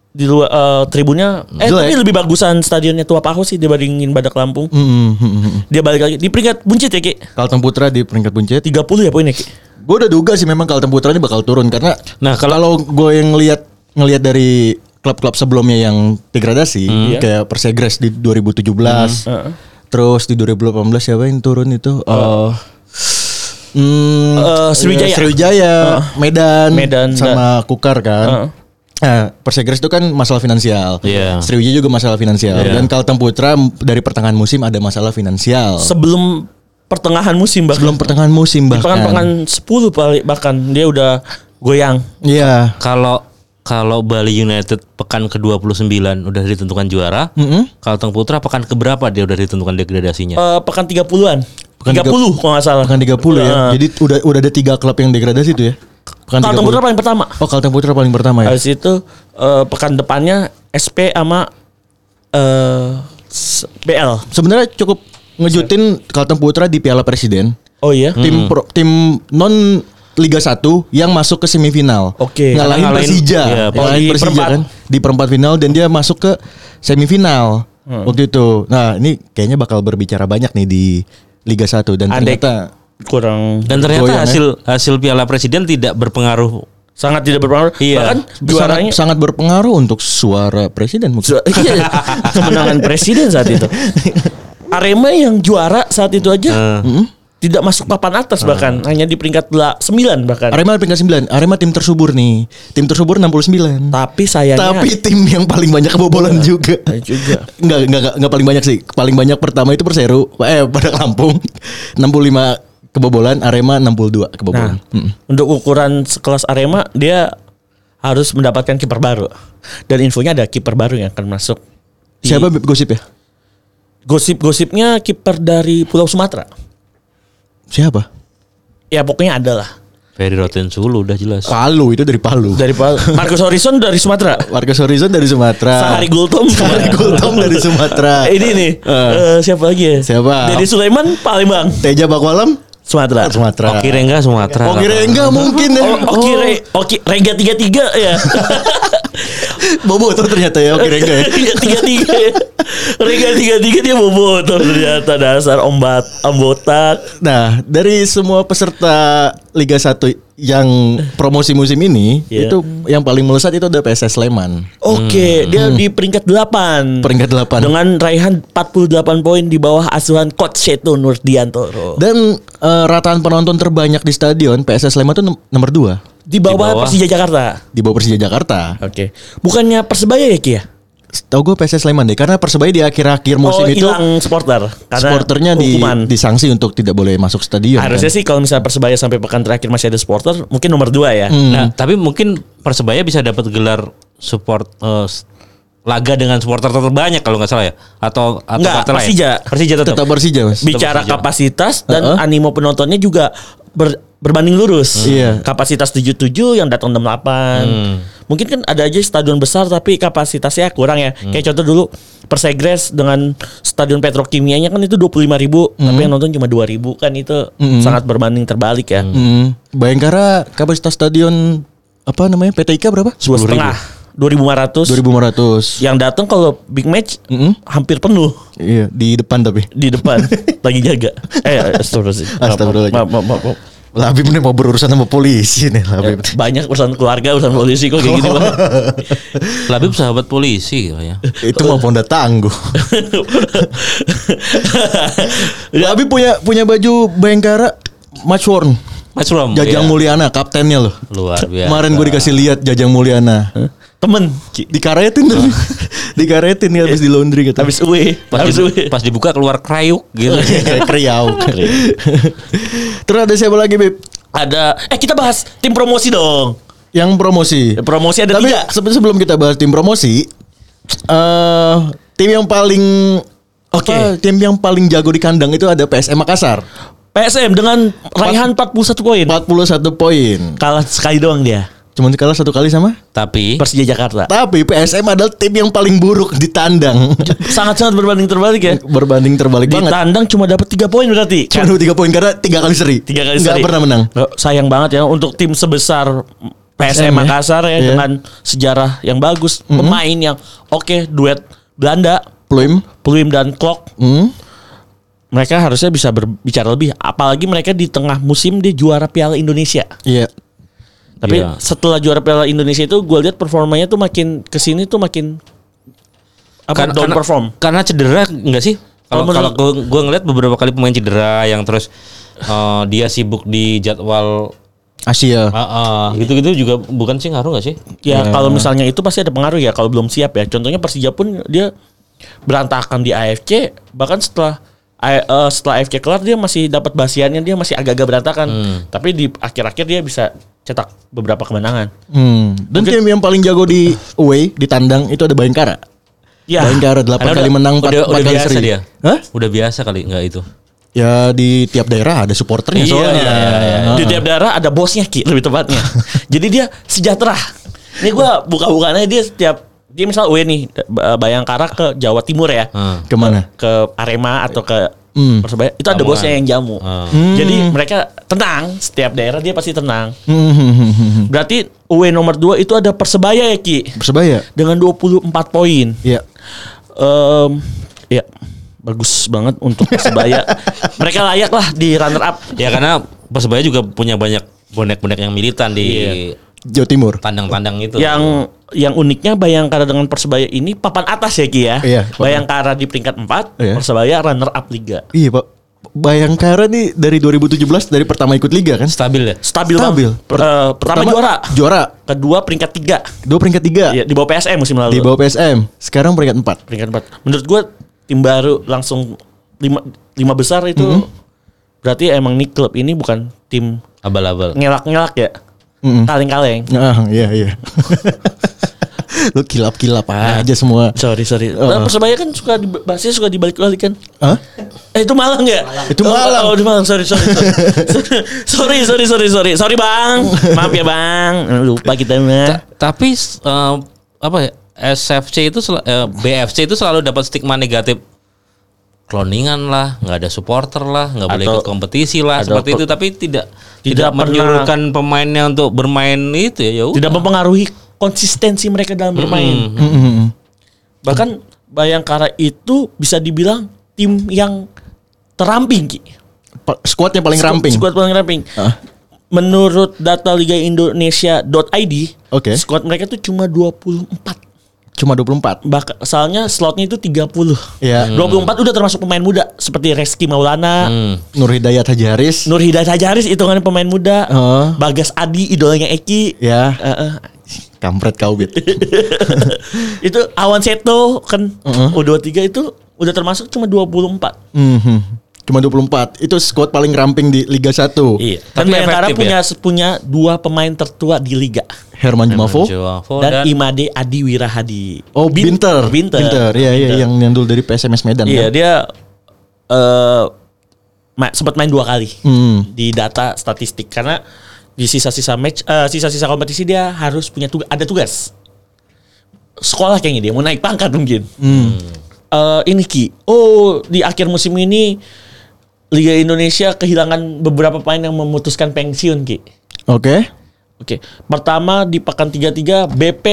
Speaker 3: di luar eh, tribunnya eh
Speaker 4: Jelek.
Speaker 3: tapi lebih bagusan stadionnya Tua Paho sih dibandingin Badak Lampung.
Speaker 4: Hmm, hmm, hmm, hmm.
Speaker 3: Dia balik lagi di peringkat buncit ya Ki.
Speaker 4: Kalteng Putra di peringkat buncit.
Speaker 3: 30 ya poinnya Ki.
Speaker 4: Gue udah duga sih memang Kalteng Putra ini bakal turun karena
Speaker 2: Nah,
Speaker 4: kalau gue yang ngelihat ngelihat dari klub-klub sebelumnya yang degradasi kayak Persegres di 2017.
Speaker 3: Heeh.
Speaker 4: Terus di 2018 siapa yang turun itu? Eh hmm,
Speaker 3: Eh, Sriwijaya.
Speaker 4: Sriwijaya, Medan,
Speaker 3: Medan,
Speaker 4: sama Kukar kan.
Speaker 3: Heeh.
Speaker 4: Nah, Persegres itu kan masalah finansial.
Speaker 2: Iya.
Speaker 4: Sriwijaya juga masalah finansial.
Speaker 2: Iya.
Speaker 4: Dan Kalteng Putra dari pertengahan musim ada masalah finansial.
Speaker 3: Sebelum pertengahan musim bahkan.
Speaker 4: Sebelum pertengahan musim bahkan.
Speaker 3: pekan-pekan 10 paling bahkan dia udah goyang.
Speaker 4: Iya.
Speaker 2: Kalau kalau Bali United pekan ke-29 udah ditentukan juara,
Speaker 4: Mm-mm.
Speaker 2: Kalteng Putra pekan keberapa dia udah ditentukan degradasinya?
Speaker 3: Eh, pekan 30-an.
Speaker 4: Pekan
Speaker 3: 30 kalau nggak salah.
Speaker 4: Pekan 30 ya. Jadi udah udah ada tiga klub yang degradasi itu ya. Pekan
Speaker 3: Kalteng
Speaker 4: 30.
Speaker 3: Putra paling pertama.
Speaker 4: Oh, Kalteng Putra paling pertama ya.
Speaker 3: Habis itu eh, pekan depannya SP sama eh s- BL.
Speaker 4: Sebenarnya cukup ngejutin Kalteng Putra di Piala Presiden.
Speaker 3: Oh iya.
Speaker 4: Tim pro- tim non Liga 1 yang masuk ke semifinal.
Speaker 3: Oke.
Speaker 4: Ngalahin
Speaker 2: Ngalahin-
Speaker 4: Persija.
Speaker 2: iya,
Speaker 4: Ngalahin
Speaker 3: di
Speaker 4: Persija
Speaker 3: perempat.
Speaker 4: kan di perempat final dan dia masuk ke semifinal.
Speaker 3: Hmm.
Speaker 4: Waktu itu. Nah, ini kayaknya bakal berbicara banyak nih di Liga 1 dan
Speaker 3: Andai
Speaker 4: ternyata
Speaker 3: kurang
Speaker 2: Dan ternyata
Speaker 4: goyang ya.
Speaker 2: hasil hasil Piala Presiden tidak berpengaruh.
Speaker 3: sangat tidak berpengaruh.
Speaker 2: Iya.
Speaker 3: Bahkan
Speaker 4: sangat,
Speaker 3: juaranya
Speaker 4: sangat berpengaruh untuk suara presiden mungkin.
Speaker 3: Su- iya, kemenangan presiden saat itu. Arema yang juara saat itu aja
Speaker 2: Eh,
Speaker 3: tidak masuk papan atas bahkan hanya di peringkat 9 bahkan.
Speaker 4: Arema peringkat 9. Arema tim tersubur nih. Tim tersubur 69.
Speaker 3: Tapi sayangnya
Speaker 4: Tapi tim yang paling banyak kebobolan juga.
Speaker 3: Iya, juga.
Speaker 4: Enggak, enggak, enggak, paling banyak sih. Paling banyak pertama itu Perseru, eh pada Lampung 65 kebobolan, Arema 62
Speaker 3: Nah,
Speaker 4: kebobolan. Mm.
Speaker 3: untuk ukuran sekelas Arema dia harus mendapatkan kiper baru. Dan infonya ada kiper baru yang akan masuk. Di-
Speaker 4: Siapa Beb gosip ya?
Speaker 3: Gosip-gosipnya kiper dari Pulau Sumatera.
Speaker 4: Siapa?
Speaker 3: Ya pokoknya ada lah.
Speaker 2: Ferry Roten Sulu udah jelas.
Speaker 4: Palu itu dari Palu.
Speaker 3: Dari Pal- Marcus Horizon dari Sumatera.
Speaker 4: Marcus Horizon dari Sumatera.
Speaker 3: Sahari Gultom.
Speaker 4: Sahari Gultom dari Sumatera.
Speaker 3: Eh, Ini nih. eh, siapa lagi ya?
Speaker 4: Siapa?
Speaker 3: Dedi Sulaiman Palembang.
Speaker 4: Teja Bakwalam
Speaker 3: Sumatera.
Speaker 4: Sumatera.
Speaker 2: Oki Rengga Sumatera.
Speaker 4: Oh kira enggak mungkin ya.
Speaker 3: Oh, Oki Re, Oki Rengga tiga tiga ya.
Speaker 4: Bobo tuh ternyata ya Oki Rengga ya.
Speaker 3: Tiga tiga Rengga tiga tiga dia bobo tuh ternyata dasar ombat ambotak.
Speaker 4: Nah, dari semua peserta Liga 1 yang promosi musim ini,
Speaker 3: Iya.
Speaker 4: itu yang paling melesat itu ada PSS Sleman.
Speaker 3: Oke, dia di peringkat 8
Speaker 4: Peringkat 8.
Speaker 3: dengan raihan 48 poin di bawah asuhan coach Seto Nurdiantoro.
Speaker 4: Dan eh, rataan penonton terbanyak di stadion PSS Sleman itu nom- nomor 2
Speaker 3: Di bawah,
Speaker 2: Di bawah.
Speaker 3: Persija Jakarta.
Speaker 4: di bawah Persija Jakarta.
Speaker 3: Oke. Bukannya Persebaya ya Ki ya?
Speaker 4: Tahu gue PSS Sleman deh karena Persebaya di akhir-akhir musim
Speaker 3: oh,
Speaker 4: itu
Speaker 3: hilang supporter karena
Speaker 4: supporternya di,
Speaker 3: hukuman.
Speaker 4: disanksi untuk tidak boleh masuk stadion.
Speaker 3: Harusnya
Speaker 4: kan.
Speaker 3: sih kalau misalnya Persebaya sampai pekan terakhir masih ada supporter, mungkin nomor dua ya.
Speaker 4: Hmm.
Speaker 2: Nah, tapi mungkin Persebaya bisa dapat gelar support s- laga dengan supporter terbanyak kalau nggak salah ya atau atau
Speaker 3: Nggak,
Speaker 2: partai lain?
Speaker 3: Persija.
Speaker 2: Persija tetap.
Speaker 4: tetap Persija mas.
Speaker 3: Bicara
Speaker 2: Persija.
Speaker 3: kapasitas dan
Speaker 4: Uh-uh.
Speaker 3: animo penontonnya juga ber- berbanding lurus.
Speaker 4: Iya.
Speaker 3: Kapasitas 77 yang datang 68. Mungkin kan ada aja stadion besar tapi kapasitasnya kurang ya. Kayak contoh dulu Persegres dengan stadion Petrokimianya kan itu 25 ribu tapi yang nonton cuma 2 ribu kan itu sangat berbanding terbalik ya.
Speaker 4: Hmm. Bayangkara kapasitas stadion apa namanya PTIK berapa?
Speaker 3: Dua setengah, 2500.
Speaker 4: 2500.
Speaker 3: Yang datang kalau big match
Speaker 4: Mm-mm.
Speaker 3: hampir penuh
Speaker 4: Iya, di depan tapi.
Speaker 3: di depan lagi jaga. Eh, astagfirullahaladzim.
Speaker 4: Astagfirullahaladzim.
Speaker 3: Maaf, maaf, maaf, maaf.
Speaker 4: Labib nih mau berurusan sama polisi nih Labib.
Speaker 3: Banyak urusan keluarga, urusan polisi kok kayak gitu. Bang.
Speaker 2: Labib sahabat polisi ya.
Speaker 4: Itu mau Ponda tangguh. Labib punya punya baju Bayangkara match worn.
Speaker 2: Mas Rom.
Speaker 4: Jajang
Speaker 2: iya.
Speaker 4: Mulyana kaptennya loh.
Speaker 2: luar biasa.
Speaker 4: Kemarin gue dikasih lihat Jajang Mulyana.
Speaker 3: Temen.
Speaker 4: Dikaretin tuh. Dikaretin ya habis di laundry gitu.
Speaker 3: habis UE
Speaker 2: Pas,
Speaker 3: habis
Speaker 2: dibu-
Speaker 3: UE
Speaker 2: pas dibuka keluar krayuk gitu.
Speaker 4: kayak kriau. Terus ada siapa lagi, Bib?
Speaker 3: ada eh kita bahas tim promosi dong
Speaker 4: Yang promosi.
Speaker 3: promosi ada
Speaker 4: Tapi
Speaker 3: tiga
Speaker 4: sebe- sebelum kita bahas tim promosi, eh tim yang paling
Speaker 3: Oke.
Speaker 4: apa, tim yang paling jago di kandang itu ada PSM Makassar.
Speaker 3: PSM dengan raihan 41 poin
Speaker 4: 41 poin.
Speaker 3: kalah sekali doang dia
Speaker 4: Cuman kalah satu kali sama.
Speaker 2: Tapi
Speaker 3: Persija Jakarta
Speaker 4: Tapi PSM adalah tim yang paling buruk di tandang.
Speaker 3: sangat-sangat berbanding terbalik ya
Speaker 4: Berbanding terbalik
Speaker 3: di
Speaker 4: banget.
Speaker 3: tandang cuma dapat 3 poin berarti
Speaker 4: Cuma dapat tiga poin karena tiga kali seri.
Speaker 3: tiga kali
Speaker 4: Nggak
Speaker 3: seri.
Speaker 4: pernah menang.
Speaker 3: Loh, Sayang banget ya untuk tim sebesar PSM
Speaker 4: PSM ya.
Speaker 3: Makassar ya
Speaker 4: Iya.
Speaker 3: dengan sejarah yang bagus, pemain yang oke duet Belanda,
Speaker 4: Pluim.
Speaker 3: Pluim dan Klok.
Speaker 4: Hmm.
Speaker 3: Mereka harusnya bisa berbicara lebih apalagi mereka di tengah musim dia juara Piala Indonesia.
Speaker 4: Iya.
Speaker 3: Tapi
Speaker 2: Iya.
Speaker 3: setelah juara Piala Indonesia itu gue lihat performanya tuh makin ke sini tuh makin apa
Speaker 2: Kan-
Speaker 3: down
Speaker 2: karena,
Speaker 3: perform.
Speaker 2: Karena cedera enggak sih? Kalau
Speaker 3: Kalau
Speaker 2: gue gue ngeliat beberapa kali pemain cedera yang terus eh, dia sibuk di jadwal
Speaker 4: Asia.
Speaker 2: ah, ah, gitu-gitu juga bukan sih ngaruh gak sih?
Speaker 3: Ya
Speaker 4: Ya.
Speaker 3: kalau misalnya itu pasti ada pengaruh ya kalau belum siap ya. Contohnya Persija pun dia berantakan di AFC bahkan setelah A- eh, setelah AFC kelar dia masih dapat basiannya dia masih agak-agak berantakan. Tapi di akhir-akhir dia bisa cetak beberapa kemenangan.
Speaker 4: Hmm. Dan tim yang paling jago di away di tandang itu ada Bayangkara.
Speaker 3: Ya.
Speaker 4: Bayangkara 8
Speaker 2: Karena
Speaker 4: kali
Speaker 2: udah-
Speaker 4: menang 4,
Speaker 2: udah, udah
Speaker 4: kali
Speaker 2: biasa
Speaker 4: seri.
Speaker 2: dia.
Speaker 4: Hah?
Speaker 2: Udah biasa kali enggak itu.
Speaker 4: Ya di tiap daerah ada supporternya
Speaker 3: Iya,
Speaker 4: soalnya.
Speaker 3: iya, iya, iya. Di tiap daerah ada bosnya Ki lebih tepatnya. Jadi dia sejahtera. Ini gua buka-bukannya dia setiap dia misal UE nih Bayangkara ke Jawa Timur ya.
Speaker 2: Hmm.
Speaker 4: Ke mana?
Speaker 3: ke Arema atau ke
Speaker 4: Hmm.
Speaker 3: Persebaya itu ada bosnya yang jamu.
Speaker 2: Hmm.
Speaker 3: Jadi mereka tenang, setiap daerah dia pasti tenang.
Speaker 4: Hmm.
Speaker 3: Berarti UE nomor 2 itu ada Persebaya ya Ki
Speaker 4: Persebaya.
Speaker 3: dengan 24 poin.
Speaker 4: Iya.
Speaker 3: Em, ya bagus banget untuk Persebaya. mereka layak lah di runner up.
Speaker 2: Ya karena Persebaya juga punya banyak bonek-bonek yang militan di
Speaker 3: Iya.
Speaker 4: Jawa Timur.
Speaker 2: tandang-tandang itu.
Speaker 3: Yang yang uniknya Bayangkara dengan Persebaya ini papan atas ya Ki ya.
Speaker 4: Iya, papan.
Speaker 3: Bayangkara di peringkat 4,
Speaker 4: Iya.
Speaker 3: Persebaya runner up liga.
Speaker 4: Iya pak. Bayangkara nih dari 2017 dari pertama ikut liga kan?
Speaker 2: stabil ya.
Speaker 3: Stabil,
Speaker 4: Stabil.
Speaker 3: Per- eh, pertama, juara.
Speaker 4: Juara.
Speaker 3: Kedua peringkat 3.
Speaker 4: Dua peringkat tiga.
Speaker 3: Iya, di bawah PSM musim lalu.
Speaker 4: Di bawah PSM. Sekarang peringkat empat.
Speaker 3: peringkat 4. Menurut gua tim baru langsung lima, lima besar itu
Speaker 4: Mm-hmm.
Speaker 3: berarti emang nih klub ini bukan tim
Speaker 2: Abal-abal.
Speaker 3: ngelak-ngelak ya.
Speaker 4: Mm-mm.
Speaker 3: Kaleng-kaleng.
Speaker 4: Ah, iya iya. Lu kilap-kilap aja semua.
Speaker 3: Sorry, sorry. Nah, Persebaya kan suka di, bahasnya suka dibalik-balik kan.
Speaker 4: Hah?
Speaker 3: Eh itu Malang ya?
Speaker 4: Itu
Speaker 3: Oh,
Speaker 4: Malang.
Speaker 3: Oh, itu Malang. Sorry, sorry, sorry. sorry, sorry, sorry, sorry. Sorry, Bang. Maaf ya, Bang. Lupa kita mah.
Speaker 2: Ta- tapi eh, apa ya? SFC itu sel- eh, BFC itu selalu dapat stigma negatif. Cloningan lah, nggak ada supporter lah, nggak boleh ikut kompetisi lah, seperti
Speaker 3: per-
Speaker 2: itu. Tapi tidak
Speaker 3: Tidak
Speaker 2: tidak, menyuruhkan pemainnya untuk bermain itu ya. ya udah.
Speaker 3: Tidak mempengaruhi konsistensi mereka dalam bermain.
Speaker 4: Mm-mm.
Speaker 3: Bahkan Bayangkara itu bisa dibilang tim yang teramping Ki.
Speaker 4: Squadnya paling
Speaker 3: Squad-
Speaker 4: ramping.
Speaker 3: Squad paling ramping.
Speaker 4: Hah?
Speaker 3: Menurut data Liga Indonesia.id,
Speaker 4: Oke.
Speaker 3: squad mereka tuh cuma 24.
Speaker 4: Cuma 24.
Speaker 3: Bahkan soalnya slotnya itu 30.
Speaker 4: Iya.
Speaker 3: 24 udah termasuk pemain muda seperti Reski Maulana,
Speaker 2: Hmm.
Speaker 4: Nur Hidayat Hajaris.
Speaker 3: Nur Hidayat Hajaris hitungannya pemain muda.
Speaker 4: Oh.
Speaker 3: Bagas Adi idolanya Eki.
Speaker 4: Ya.
Speaker 3: Eh, eh.
Speaker 4: Kampret kau bit.
Speaker 3: itu Awan Seto kan
Speaker 4: Uh-uh.
Speaker 3: U23 itu udah termasuk cuma 24.
Speaker 4: Mhm. Cuma 24. Itu squad paling ramping di Liga 1.
Speaker 3: Iya. Dan
Speaker 2: Tapi
Speaker 3: Bayangkara punya punya dua pemain tertua di liga.
Speaker 4: Herman Jumafo.
Speaker 3: Dan,
Speaker 2: dan,
Speaker 3: Imade Adi Wirahadi.
Speaker 4: Oh,
Speaker 3: Bin-
Speaker 4: Binter.
Speaker 3: Binter.
Speaker 4: Iya, iya
Speaker 3: Binter.
Speaker 4: yang nyandul dari PSMS Medan.
Speaker 3: Iya,
Speaker 4: kan?
Speaker 3: dia eh ma- sempat main dua kali
Speaker 4: Hmm.
Speaker 3: di data statistik karena di sisa-sisa match eh, sisa-sisa kompetisi dia harus punya tugas ada tugas. Sekolah kayaknya dia mau naik pangkat mungkin.
Speaker 4: Hmm.
Speaker 3: Eh, ini Ki. Oh, di akhir musim ini Liga Indonesia kehilangan beberapa pemain yang memutuskan pensiun, Ki.
Speaker 4: Oke.
Speaker 3: Oke, pertama di pekan 33 BP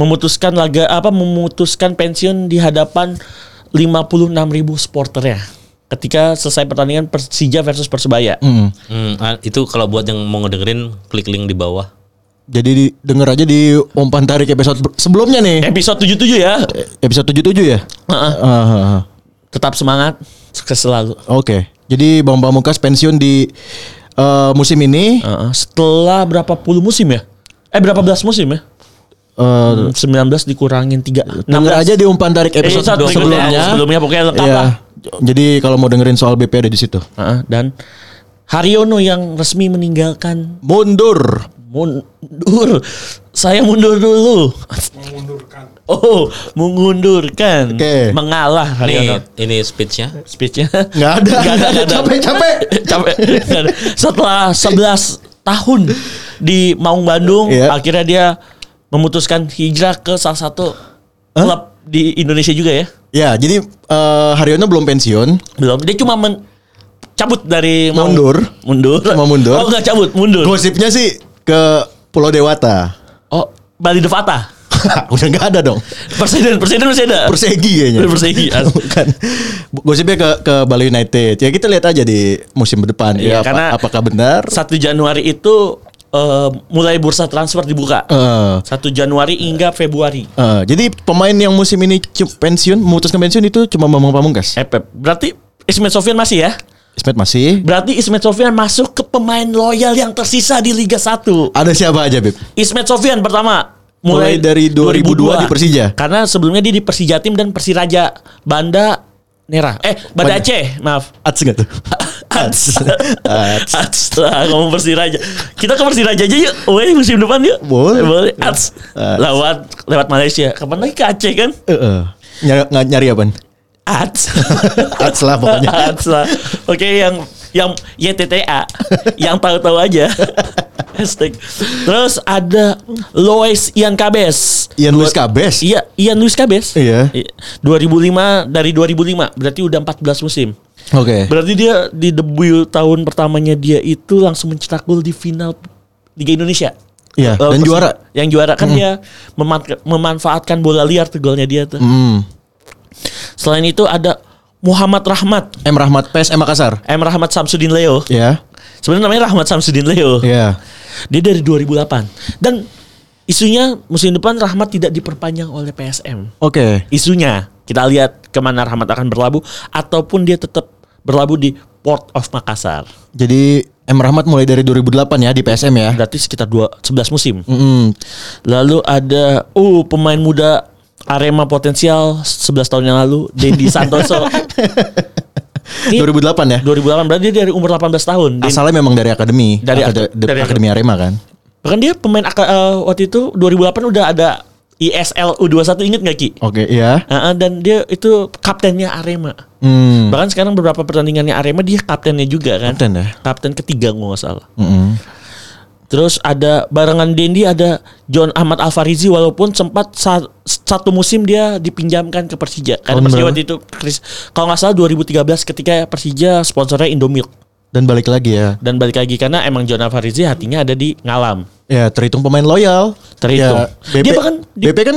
Speaker 3: memutuskan laga apa memutuskan pensiun di hadapan 56.000 supporternya ketika selesai pertandingan Persija versus Persebaya.
Speaker 4: Hmm.
Speaker 2: Hmm, ah, itu kalau buat yang mau ngedengerin klik link di bawah.
Speaker 4: Jadi di, denger aja di umpan tarik episode sebelumnya nih.
Speaker 3: Episode 77 ya.
Speaker 4: Episode 77 ya?
Speaker 3: Heeh.
Speaker 4: Ah, ah, ah.
Speaker 3: Tetap semangat, sukses selalu.
Speaker 4: Oke. Jadi Bang Pamungkas pensiun di eh, musim ini
Speaker 3: Heeh, setelah berapa puluh musim ya? Eh berapa belas musim ya?
Speaker 4: Eh,
Speaker 3: 19 dikurangin 3
Speaker 4: denger aja di umpan tarik
Speaker 3: Eh,
Speaker 4: episode
Speaker 3: satu
Speaker 4: sebelumnya.
Speaker 3: sebelumnya pokoknya lengkap
Speaker 4: Iya.
Speaker 3: lah.
Speaker 4: Jadi kalau mau dengerin soal BP ada di situ.
Speaker 3: Heeh, dan Haryono yang resmi meninggalkan
Speaker 4: Mundur.
Speaker 3: mundur. Saya mundur dulu. Oh, mengundurkan.
Speaker 4: Oke.
Speaker 3: Mengalah Haryono.
Speaker 2: Nih, ini speechnya.
Speaker 3: Speechnya
Speaker 4: Nggak ada.
Speaker 3: Nggak ada, nggak ada.
Speaker 4: Capek, capek.
Speaker 3: Capek. Nggak ada. Setelah 11 tahun di Maung Bandung,
Speaker 4: Iya.
Speaker 3: akhirnya dia memutuskan hijrah ke salah satu klub di Indonesia juga ya.
Speaker 4: Ya, jadi eh, Haryono belum pensiun.
Speaker 3: Belum. Dia cuma men- cabut dari Maung-
Speaker 4: Mundur.
Speaker 3: Mundur.
Speaker 4: Cuma mundur.
Speaker 3: Oh, enggak cabut, mundur.
Speaker 4: Gosipnya sih ke Pulau Dewata.
Speaker 3: Oh, Bali Devata.
Speaker 4: Udah nggak ada dong.
Speaker 3: Presiden, presiden masih ada.
Speaker 4: Persegi kayaknya.
Speaker 3: Persegi.
Speaker 4: Bukan. Gosipnya ke ke Bali United. Ya kita lihat aja di musim depan.
Speaker 3: Iya,
Speaker 4: ya, apa-
Speaker 3: karena
Speaker 4: apakah benar?
Speaker 3: 1 Januari itu eh, mulai bursa transfer dibuka.
Speaker 4: Eh,
Speaker 3: 1 Januari hingga Februari.
Speaker 4: eh, jadi pemain yang musim ini pensiun, memutuskan pensiun itu cuma Bambang Pamungkas.
Speaker 3: Eh, Pep. Berarti Ismet Sofian masih ya?
Speaker 4: Ismet masih.
Speaker 3: Berarti Ismet Sofian masuk ke pemain loyal yang tersisa di Liga 1.
Speaker 4: Ada siapa aja, Bib?
Speaker 3: Ismet Sofian pertama
Speaker 4: Mulai dari 2002 di Persija.
Speaker 3: Karena sebelumnya dia di Persija Tim dan Persiraja Banda Nera. Eh, Banda Aceh, maaf.
Speaker 4: Ats nggak tuh?
Speaker 3: Ats.
Speaker 4: Ats.
Speaker 3: Ats. Lah, ngomong Persiraja. Kita ke Persiraja aja yuk. Woi, musim depan yuk.
Speaker 4: Boleh.
Speaker 3: Boleh. Ats.
Speaker 4: Ats.
Speaker 3: Lewat lewat Malaysia. Kapan lagi ke Aceh kan?
Speaker 4: Eh, eh. Nyari, nggak- nyari apa?
Speaker 3: Ats.
Speaker 4: Ats lah pokoknya.
Speaker 3: Ats lah. Oke, yang yang YTTA yang tahu-tahu aja. Hashtag. Terus ada Lois Ian Kabes.
Speaker 4: Ian Luis Cabes.
Speaker 3: Iya, Ian Luis Kabes.
Speaker 4: Iya.
Speaker 3: 2005 dari 2005 berarti udah 14 musim.
Speaker 4: Oke.
Speaker 3: Berarti dia di debut tahun pertamanya dia itu langsung mencetak gol di final Liga Indonesia.
Speaker 4: Iya,
Speaker 3: Eh,
Speaker 4: dan juara.
Speaker 3: Yang juara kan dia meman- memanfaatkan bola liar tuh golnya dia tuh.
Speaker 4: Hmm.
Speaker 3: Selain itu ada Muhammad Rahmat,
Speaker 4: M Rahmat PSM Makassar.
Speaker 3: M Rahmat Samsudin Leo.
Speaker 4: Ya.
Speaker 3: Sebenarnya namanya Rahmat Samsudin Leo.
Speaker 4: Iya.
Speaker 3: Dia dari 2008. Dan isunya musim depan Rahmat tidak diperpanjang oleh PSM.
Speaker 4: Oke.
Speaker 3: Isunya kita lihat ke mana Rahmat akan berlabuh ataupun dia tetap berlabuh di Port of Makassar.
Speaker 4: Jadi M Rahmat mulai dari 2008 ya di PSM ya.
Speaker 3: Berarti sekitar dua, 11 musim.
Speaker 4: Mm-mm.
Speaker 3: Lalu ada uh pemain muda Arema potensial 11 tahun yang lalu Dendi Santoso. Ini
Speaker 4: 2008 ya.
Speaker 3: 2008 berarti dia dari umur 18 tahun.
Speaker 4: Asalnya memang dari akademi,
Speaker 3: Dari
Speaker 4: Akade-
Speaker 3: ak- dari
Speaker 4: akademi Arema kan.
Speaker 3: Bahkan dia pemain eh, waktu itu 2008 udah ada ISL U21 inget gak Ki?
Speaker 4: Oke, iya.
Speaker 3: Heeh, dan dia itu kaptennya Arema.
Speaker 4: Hmm.
Speaker 3: Bahkan sekarang beberapa pertandingannya Arema dia kaptennya juga kan.
Speaker 4: Kapten ya.
Speaker 3: Kapten ketiga gua nggak salah.
Speaker 4: Mm-mm.
Speaker 3: Terus ada barengan Dendi ada John Ahmad Alfarizi walaupun sempat sa- satu musim dia dipinjamkan ke Persija. Karena
Speaker 4: Tahun
Speaker 3: Persija waktu itu Chris, kalau nggak salah 2013 ketika Persija sponsornya Indomilk
Speaker 4: Dan balik lagi ya.
Speaker 3: dan balik lagi karena emang John Alfarizi hatinya ada di Ngalam.
Speaker 4: Ya terhitung pemain loyal.
Speaker 3: Terhitung.
Speaker 4: Ya, BP,
Speaker 3: Dia bahkan di-
Speaker 4: BP kan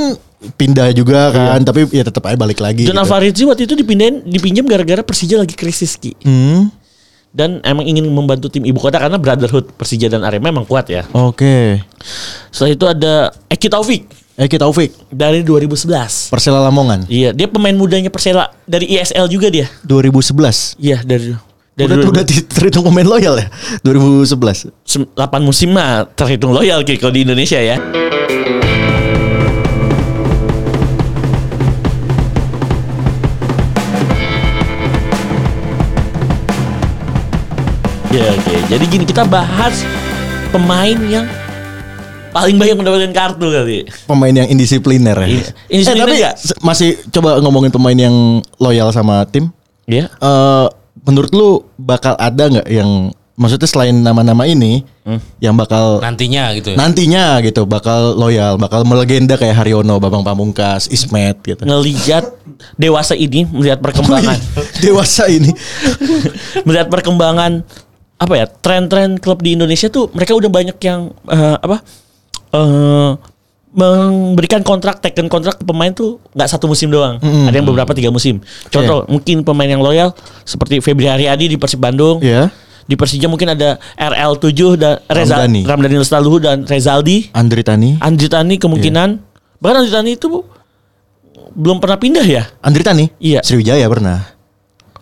Speaker 4: pindah juga kan, tapi ya tetap aja balik lagi.
Speaker 3: John
Speaker 4: gitu.
Speaker 3: Alfarizi waktu itu dipindahin dipinjam gara-gara Persija lagi krisis Ki.
Speaker 4: Hmm.
Speaker 3: Dan emang ingin membantu tim ibu kota karena brotherhood Persija dan Arema emang kuat ya.
Speaker 4: Oke.
Speaker 3: Setelah itu ada Eki Taufik
Speaker 4: Eki Taufik,
Speaker 3: dari 2011.
Speaker 4: Persela Lamongan,
Speaker 3: Iya, dia pemain mudanya Persela dari ISL juga dia.
Speaker 4: 2011.
Speaker 3: Iya, dari dari
Speaker 4: Udah, udah di- terhitung pemain loyal ya, 2011.
Speaker 3: 8 musim mah terhitung loyal Ki kalau di Indonesia ya. Jadi gini kita bahas pemain yang paling banyak mendapatkan kartu kali.
Speaker 4: Pemain yang indisipliner ya.
Speaker 3: Iya. Indisipliner
Speaker 4: eh, tapi se- masih coba ngomongin pemain yang loyal sama tim.
Speaker 3: Ya.
Speaker 4: Eh menurut lu bakal ada nggak yang maksudnya selain nama-nama ini
Speaker 3: Hmm.
Speaker 4: yang bakal
Speaker 2: Nantinya gitu. ya.
Speaker 4: nantinya gitu bakal loyal, bakal melegenda kayak Haryono, Babang Pamungkas, Ismet gitu.
Speaker 3: Ngelihat dewasa ini melihat perkembangan
Speaker 4: Dewasa ini.
Speaker 3: melihat perkembangan apa ya tren-tren klub di Indonesia tuh mereka udah banyak yang eh, apa eh memberikan kontrak taken kontrak ke pemain tuh nggak satu musim doang ada yang beberapa tiga musim contoh mungkin pemain yang loyal seperti Febri Haryadi di Persib Bandung
Speaker 4: ya.
Speaker 3: di Persija mungkin ada RL7 dan Reza
Speaker 4: Ramdhani.
Speaker 3: Ramdhani Lestaluhu dan Rezaldi
Speaker 4: Andri Tani.
Speaker 3: Andri Tani kemungkinan bahkan Andri Tani itu belum pernah pindah ya
Speaker 4: Andri Tani?
Speaker 3: Iya.
Speaker 4: Sriwijaya pernah.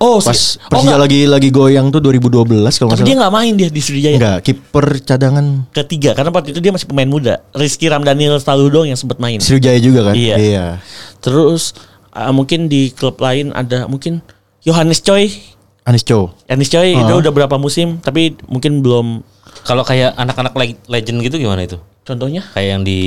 Speaker 3: Oh,
Speaker 4: Pas
Speaker 3: si- oh,
Speaker 4: Persija
Speaker 3: enggak.
Speaker 4: lagi lagi goyang tuh 2012 kalau nggak
Speaker 3: Tapi dia nggak main dia di Sriwijaya.
Speaker 4: Enggak, kiper cadangan
Speaker 3: Ketiga karena waktu itu dia masih pemain muda. Rizky Ramdhanil Stalu doang yang sempat main.
Speaker 4: Sriwijaya juga kan?
Speaker 3: Iya.
Speaker 4: Iya.
Speaker 3: Terus ah, mungkin di klub lain ada mungkin Yohanes Choi.
Speaker 4: Anis Chow.
Speaker 3: Yohanes Choi itu
Speaker 4: Oh.
Speaker 3: udah berapa musim tapi mungkin belum
Speaker 2: Kalau kayak anak-anak le- legend gitu gimana itu?
Speaker 3: Contohnya.
Speaker 2: Kayak yang di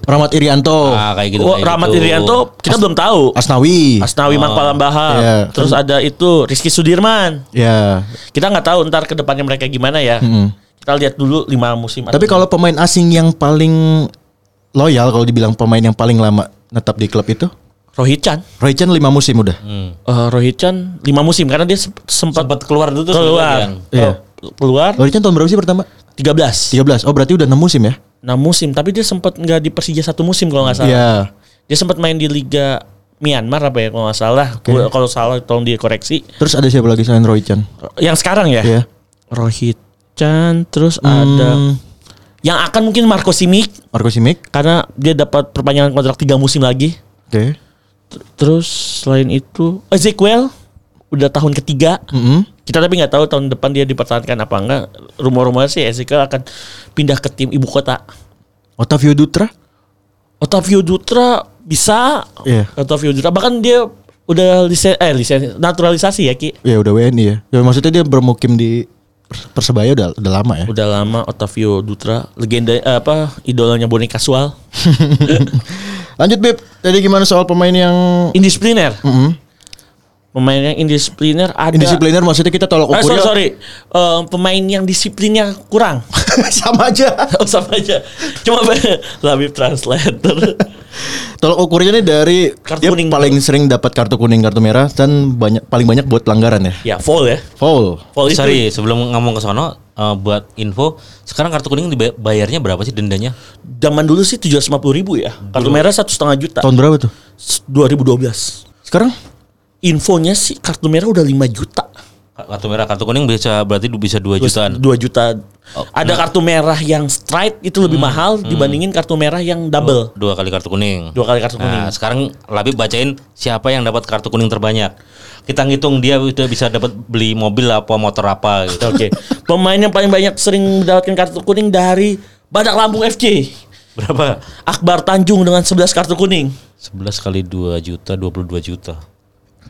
Speaker 4: Rahmat Irianto.
Speaker 2: ah, kayak gitu.
Speaker 3: oh,
Speaker 2: kayak
Speaker 3: Rahmat
Speaker 2: gitu.
Speaker 3: Irianto kita belum tahu.
Speaker 4: Asnawi.
Speaker 3: Asnawi Mang Palambahar.
Speaker 4: Iya.
Speaker 3: Terus ada itu Rizky Sudirman.
Speaker 4: ya.
Speaker 3: Kita nggak tahu ntar ke depannya mereka gimana ya.
Speaker 4: Mm-mm.
Speaker 3: Kita lihat dulu lima musim.
Speaker 4: Tapi kalau pemain asing yang paling loyal kalau dibilang pemain yang paling lama netap di klub itu,
Speaker 3: Rohit Chan,
Speaker 4: Roy Chen 5 musim udah.
Speaker 2: Hmm.
Speaker 3: Eh, Rohit Chan lima musim karena dia se- sempat
Speaker 2: Sempat keluar dulu tuh
Speaker 3: keluar,
Speaker 2: sebenarnya.
Speaker 4: Iya.
Speaker 3: Oh, keluar
Speaker 4: Roy Chen tahun berapa sih pertama?
Speaker 3: 13
Speaker 4: 13. Oh, berarti udah 6 musim ya?
Speaker 3: 6 musim tapi dia sempat nggak di Persija satu musim kalau nggak salah.
Speaker 4: Iya.
Speaker 3: Dia sempat main di Liga Myanmar apa ya kalau nggak salah. Gua- Kalau salah tolong dikoreksi.
Speaker 4: Terus ada siapa lagi selain Roy Chen?
Speaker 3: Yang sekarang ya?
Speaker 4: Iya.
Speaker 3: Rohit Chan terus ada
Speaker 4: Hmm,
Speaker 3: yang akan mungkin Marco Simic
Speaker 4: Marco Simic.
Speaker 3: karena dia dapat perpanjangan kontrak tiga musim lagi.
Speaker 4: Oke.
Speaker 3: Ter- Terus selain itu Ezekiel udah tahun ketiga.
Speaker 4: Mm-mm.
Speaker 3: Kita tapi nggak tahu tahun depan dia dipertahankan apa enggak. Rumor-rumor sih Ezekiel akan pindah ke tim ibu kota.
Speaker 4: Otavio Dutra?
Speaker 3: Otavio Dutra bisa.
Speaker 4: Iya.
Speaker 3: Otavio Dutra bahkan dia udah lisen eh lisen naturalisasi ya Ki.
Speaker 4: Ya udah WNI ya. Ya maksudnya dia bermukim di Pers- Persebaya udah udah lama ya.
Speaker 3: Udah lama Otavio Dutra legenda eh, apa idolanya Boni Kasual.
Speaker 4: Lanjut Beb. Tadi gimana soal pemain yang
Speaker 3: Indisipliner.
Speaker 4: Mm-mm.
Speaker 3: Pemain yang indisipliner ada
Speaker 4: Indisipliner maksudnya kita tolak
Speaker 3: Eh, sorry,
Speaker 4: ukurnya
Speaker 3: sorry. Eh, pemain yang disiplinnya kurang.
Speaker 4: sama aja.
Speaker 3: Oh, sama aja. Cuma Labib translator.
Speaker 4: Tolak ukurnya nih dari
Speaker 3: Kartu
Speaker 4: dia
Speaker 3: kuning
Speaker 4: paling sering dapat kartu kuning, kartu merah dan banyak paling banyak buat pelanggaran ya.
Speaker 3: ya, foul ya.
Speaker 4: Foul.
Speaker 3: Foul itu
Speaker 2: Sorry, sebelum ngomong ke sono eh, buat info, sekarang kartu kuning dibayarnya berapa sih dendanya?
Speaker 3: zaman dulu sih 750 ribu ya. Kartu merah satu setengah juta.
Speaker 4: Tahun berapa tuh?
Speaker 3: 2012.
Speaker 4: Sekarang?
Speaker 3: Infonya sih kartu merah udah 5 juta.
Speaker 2: Kartu merah, kartu kuning bisa berarti bisa 2 jutaan.
Speaker 3: 2 juta. Ada kartu merah yang straight itu lebih mahal dibandingin kartu merah yang double.
Speaker 2: Dua kali kartu kuning.
Speaker 3: Dua kali kartu kuning.
Speaker 2: Nah, sekarang Labib bacain siapa yang dapat kartu kuning terbanyak. Kita ngitung dia udah bisa dapat beli mobil apa motor apa gitu.
Speaker 3: Oke. Pemain yang paling banyak sering mendapatkan kartu kuning dari Badak Lampung FC.
Speaker 2: Berapa?
Speaker 3: Akbar Tanjung dengan 11 kartu kuning.
Speaker 2: 11 kali 2 juta, 22 juta.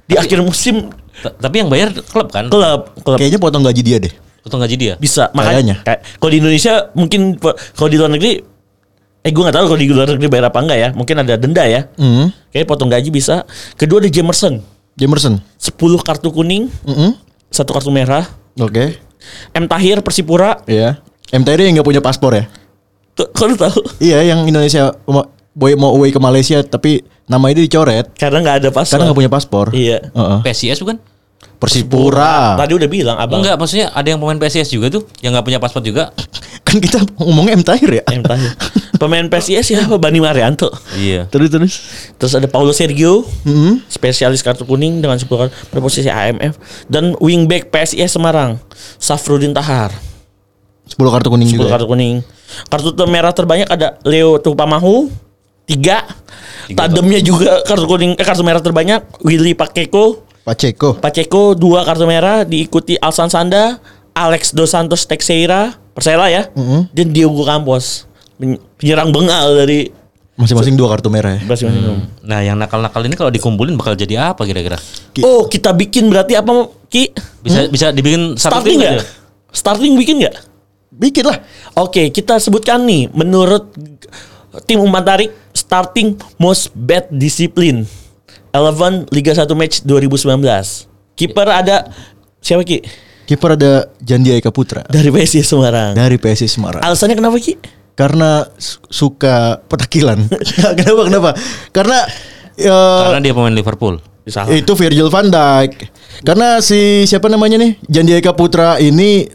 Speaker 3: Di akhir musim
Speaker 2: Ta- Tapi yang bayar klub kan?
Speaker 3: klub klub
Speaker 4: Kayaknya potong gaji dia deh.
Speaker 2: Untung gaji dia.
Speaker 3: bisa
Speaker 4: Kayaknya.
Speaker 3: makanya kayak kalau di Indonesia mungkin kalau di luar negeri eh gue nggak tahu kalau di luar negeri bayar apa enggak ya mungkin ada denda ya
Speaker 4: Hmm.
Speaker 3: kayak potong gaji bisa kedua ada Jamerson
Speaker 4: Jamerson.
Speaker 3: 10 kartu kuning
Speaker 4: Mm-mm.
Speaker 3: satu kartu merah
Speaker 4: Oke.
Speaker 3: M Tahir Persipura
Speaker 4: Iya. MTR yang nggak punya paspor ya?
Speaker 3: Tuh, kau tahu
Speaker 4: Iya, yang Indonesia mau- boy mau away ke Malaysia tapi nama itu dicoret
Speaker 3: karena nggak ada pas
Speaker 4: karena nggak punya paspor.
Speaker 3: iya
Speaker 4: Heeh.
Speaker 2: PSIS bukan?
Speaker 4: Persipura.
Speaker 3: tadi udah bilang abang
Speaker 2: Enggak, maksudnya ada yang pemain PSIS juga tuh yang nggak punya paspor juga.
Speaker 4: Kan kita ngomongnya MTR ya.
Speaker 3: M Tahir pemain PSIS ya Bani Marianto
Speaker 2: Iya.
Speaker 4: Terus terus.
Speaker 3: terus ada Paulo Sergio
Speaker 4: Hmm.
Speaker 3: spesialis kartu kuning dengan 10 kartu pada posisi AMF dan wingback PSIS Semarang Safrudin Tahar
Speaker 4: 10 kartu kuning
Speaker 3: 10
Speaker 4: juga. ya?
Speaker 3: kartu kuning. Kartu merah terbanyak ada Leo Tupamahu tiga. Tademnya juga kartu kuning eh, kartu merah terbanyak Willy Pakeko
Speaker 4: Pacheco.
Speaker 3: Pacheco dua kartu merah diikuti Alsan Sanda, Alex Dos Santos Teixeira Persela ya, dan Diogo Campos Pen- penyerang bengal dari
Speaker 4: Masing-masing dua kartu merah ya.
Speaker 3: Brasil.
Speaker 2: Nah, yang nakal-nakal ini kalau dikumpulin bakal jadi apa kira-kira?
Speaker 4: Ki-
Speaker 3: Oh kita bikin berarti apa Ki?
Speaker 2: Bisa bisa dibikin satu
Speaker 3: Starting
Speaker 2: tim
Speaker 3: nggak?
Speaker 2: aja?
Speaker 3: Starting bikin nggak?
Speaker 4: Bikin lah.
Speaker 3: Oke, kita sebutkan nih menurut tim umpan tarik starting most bad discipline 11 Liga 1 match 2019. Kiper ada siapa Ki?
Speaker 4: Kiper ada Jandi Eka Putra
Speaker 3: Dari PSIS Semarang.
Speaker 4: dari PSIS Semarang.
Speaker 3: Alasannya kenapa Ki?
Speaker 4: Karena su- suka petakilan. kenapa kenapa? Karena eh,
Speaker 2: Karena dia pemain Liverpool.
Speaker 3: Salah.
Speaker 4: itu Virgil van Dijk. Karena si siapa namanya nih? Jandi Eka Putra ini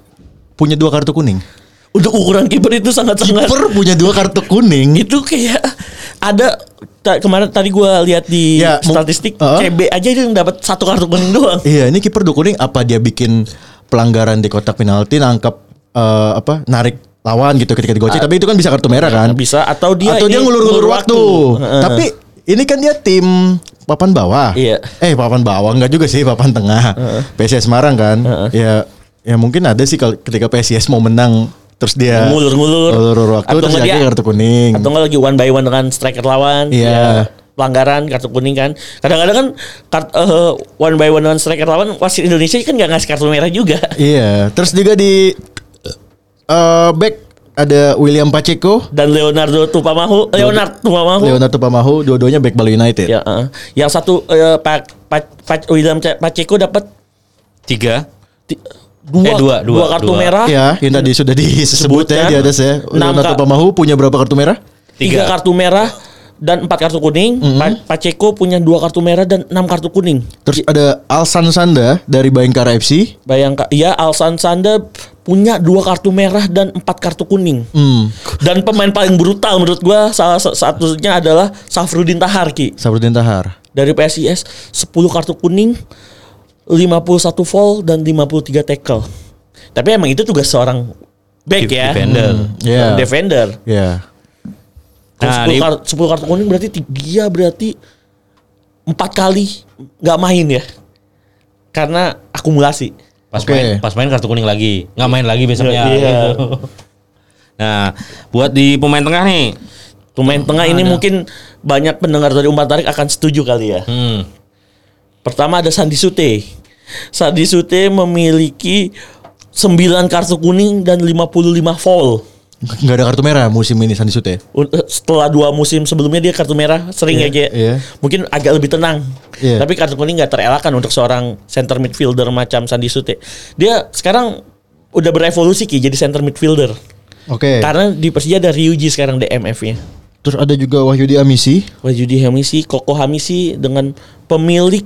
Speaker 4: punya dua kartu kuning.
Speaker 3: Untuk ukuran kiper itu sangat-sangat
Speaker 4: Kiper punya dua kartu kuning.
Speaker 3: itu kayak ada ta- kemarin tadi gua lihat di
Speaker 4: Ya,
Speaker 3: statistik
Speaker 4: uh-uh.
Speaker 3: CB aja dia dapat satu kartu kuning doang.
Speaker 4: Iya, ini kiper kuning apa dia bikin pelanggaran di kotak penalti nangkep eh, apa narik lawan gitu ketika digocek tapi itu kan bisa kartu merah kan
Speaker 3: Bisa atau dia
Speaker 4: atau dia ngulur-ngulur waktu,
Speaker 3: Heeh.
Speaker 4: tapi ini kan dia tim papan bawah.
Speaker 3: Iya.
Speaker 4: Eh papan bawah enggak juga sih papan tengah. PSIS Semarang kan. Ya ya mungkin ada sih kalau ketika PSIS mau menang terus dia
Speaker 3: Ngulur-ngulur.
Speaker 4: ngulur waktu
Speaker 3: Atau
Speaker 4: terus
Speaker 3: nggak dia-
Speaker 4: kartu kuning.
Speaker 3: Atau enggak lagi one by one dengan striker lawan.
Speaker 4: Iya.
Speaker 3: ya, pelanggaran kartu kuning kan. Kadang-kadang kan kart- eh, one by one dengan striker lawan wasit Indonesia kan nggak ngasih kartu merah juga.
Speaker 4: Iya, terus juga di eh back ada William Pacheco,
Speaker 3: Dan Leonardo Tupamahu, Leonard Tupamahu.
Speaker 4: Leonardo Pamahu, dua-duanya back Bali United.
Speaker 3: Ya, eh. yang satu eh, Pak Pak Pak William Pacheco dapat
Speaker 2: Tiga.
Speaker 3: ti- dua,
Speaker 2: Eh, dua, dua,
Speaker 3: kartu
Speaker 2: dua.
Speaker 3: merah.
Speaker 4: Ya, yang tadi sudah disebut ya di atas ya.
Speaker 3: Enam
Speaker 4: Leonardo Pamahu punya berapa kartu merah?
Speaker 3: tiga
Speaker 2: Tiga.
Speaker 3: kartu merah dan empat kartu kuning. Pa- Pacheco punya dua kartu merah dan enam kartu kuning.
Speaker 4: Terus ada Alsan Sanda dari Bayangkara FC.
Speaker 3: Bayangkan, ya Alsan Sanda punya dua kartu merah dan empat kartu kuning.
Speaker 4: Hmm.
Speaker 3: Dan pemain paling brutal menurut gua salah sa- satunya adalah Safrudin Taharki
Speaker 4: Sabrudin Tahar.
Speaker 3: dari PSIS 10 kartu kuning, 51 foul dan 53 tackle. Tapi emang itu tugas seorang back
Speaker 2: Def-
Speaker 3: ya.
Speaker 2: defender.
Speaker 3: Hmm,
Speaker 4: Iya.
Speaker 3: Defender.
Speaker 4: Ya.
Speaker 3: Kalau
Speaker 2: Nah,
Speaker 3: 10,
Speaker 2: di-
Speaker 3: kar- 10 kartu kuning berarti ti- dia berarti empat kali nggak main ya. Karena akumulasi.
Speaker 2: Pas
Speaker 4: Oke.
Speaker 2: main pas main kartu kuning lagi. Nggak main lagi besoknya.
Speaker 3: Iya.
Speaker 2: gitu. Nah, buat di pemain tengah nih.
Speaker 3: Pemain tengah ini mungkin banyak pendengar dari Umpan Tarik akan setuju kali ya.
Speaker 2: Hmm.
Speaker 3: Pertama ada Sandi Sute. Sandi Sute memiliki 9 kartu kuning dan 55 foul.
Speaker 4: Nggak ada kartu merah musim ini Sandi Sute.
Speaker 3: Eh, Setelah dua musim sebelumnya dia kartu merah sering
Speaker 4: Iya,
Speaker 3: ya Ge.
Speaker 4: iya.
Speaker 3: Mungkin agak lebih tenang.
Speaker 4: Iya.
Speaker 3: Tapi kartu kuning nggak terelakkan untuk seorang center midfielder macam Sandi Sute. Dia sekarang udah berevolusi Ki jadi center midfielder.
Speaker 4: Oke.
Speaker 3: Karena di Persija ada Ryuji sekarang DMF-nya.
Speaker 4: Terus ada juga Wahyudi Amisi.
Speaker 3: Wajudi Hamisi, Koko Hamisi dengan pemilik